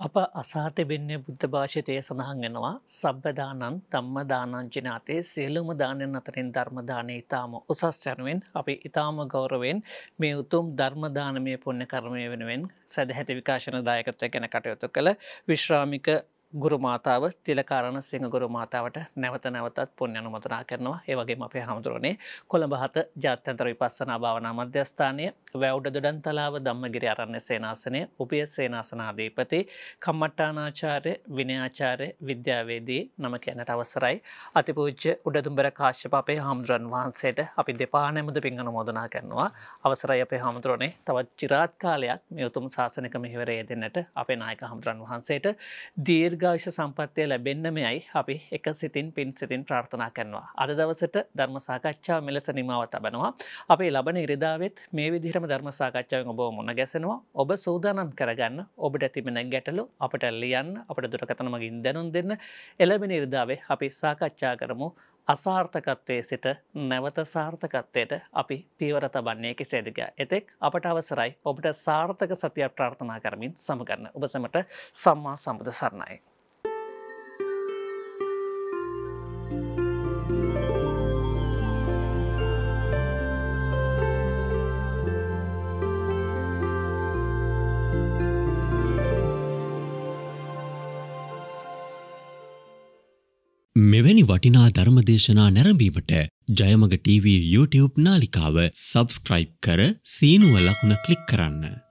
අප අසාතිබෙන්නේ බුද්ධ භාෂිතය සඳහන් වෙනවා. සබ්බදානන් තම්ම දානංචිනාතේ සියලුම දානයෙන් අතරින් ධර්මදානය ඉතාම උසස් යනුවෙන් අපි ඉතාම ගෞරවෙන් මේ උතුම් ධර්මදානමය පුුණ්‍ය කර්මය වෙනුවෙන් සැදහැති විකාශන දායකත්වය ගැන කටයුතු කළ විශ්‍රාමික ගුරුමාතාව තිලකාරණ සිංහ ගුරු මාතාවට නැවත නැවතත් පුුණ්‍ය අනුමතනා කරනවා. ඒවගේ අපේ හමුදුරනේ කොළඹහත ජාත්‍යන්තර විපස්සනා භාවනා මධ්‍යස්ථානය වැව්ඩ දුඩන්තලාව දම්මගිරි අරන්න සේනාසනය උපිය සේනාසනාධීපති කම්මට්ටානාචාරය විනයාචාරය විද්‍යාවේදී නම කියනට අවසරයි. අතිපූච්‍ය උඩදුම්බර කාශ්‍යප අපේ හමුදුරන් වහන්සේට අපි දෙපා නැමුද පිංගන මොදනා කරනවා. අවසරයි අපේ හමුදුරනේ. තවත් චිරාත් කාලයක් මෙයුතුම් ශාසනක මෙහිවරය දෙන්නට අපේ නායක හමුදුරන් වහන්සේට දීර් දීර්ඝායුෂ සම්පත්තිය ලැබෙන්නමයයි අපි එක සිතින් පින් සිතින් ප්‍රාර්ථනා කරනවා. අද දවසට ධර්ම සාකච්ඡා මෙලෙස නිමාව තබනවා. අපේ ලබන ඉරිදාවෙත් මේ විදිහටම ධර්ම සාකච්ඡාවෙන් ඔබ මුණ ගැසෙනවා. ඔබ සූදානම් කරගන්න ඔබට තිබෙන ගැටලු අපට ලියන්න අපට දුරකථන මගින් දැනුම් දෙන්න එළබෙන ඉරිදාවේ අපි සාකච්ඡා කරමු අසාර්ථකත්වය සිට නැවත සාර්ථකත්වයට අපි පීවර තබන්නේ කෙසේදක. එතෙක් අපට අවසරයි ඔබට සාර්ථක සතියක් ප්‍රාර්ථනා කරමින් සමගන්න ඔබ සමට සම්මා සම්බුධ සරණයි. මෙවැනි වටිනා ධර්මදේශනා නැරඹීමට ජයමග TV YouTube නාලිකාව සබස්ක්‍රයිබ් කර සීනුව ලකුණ ක්ලික් කරන්න.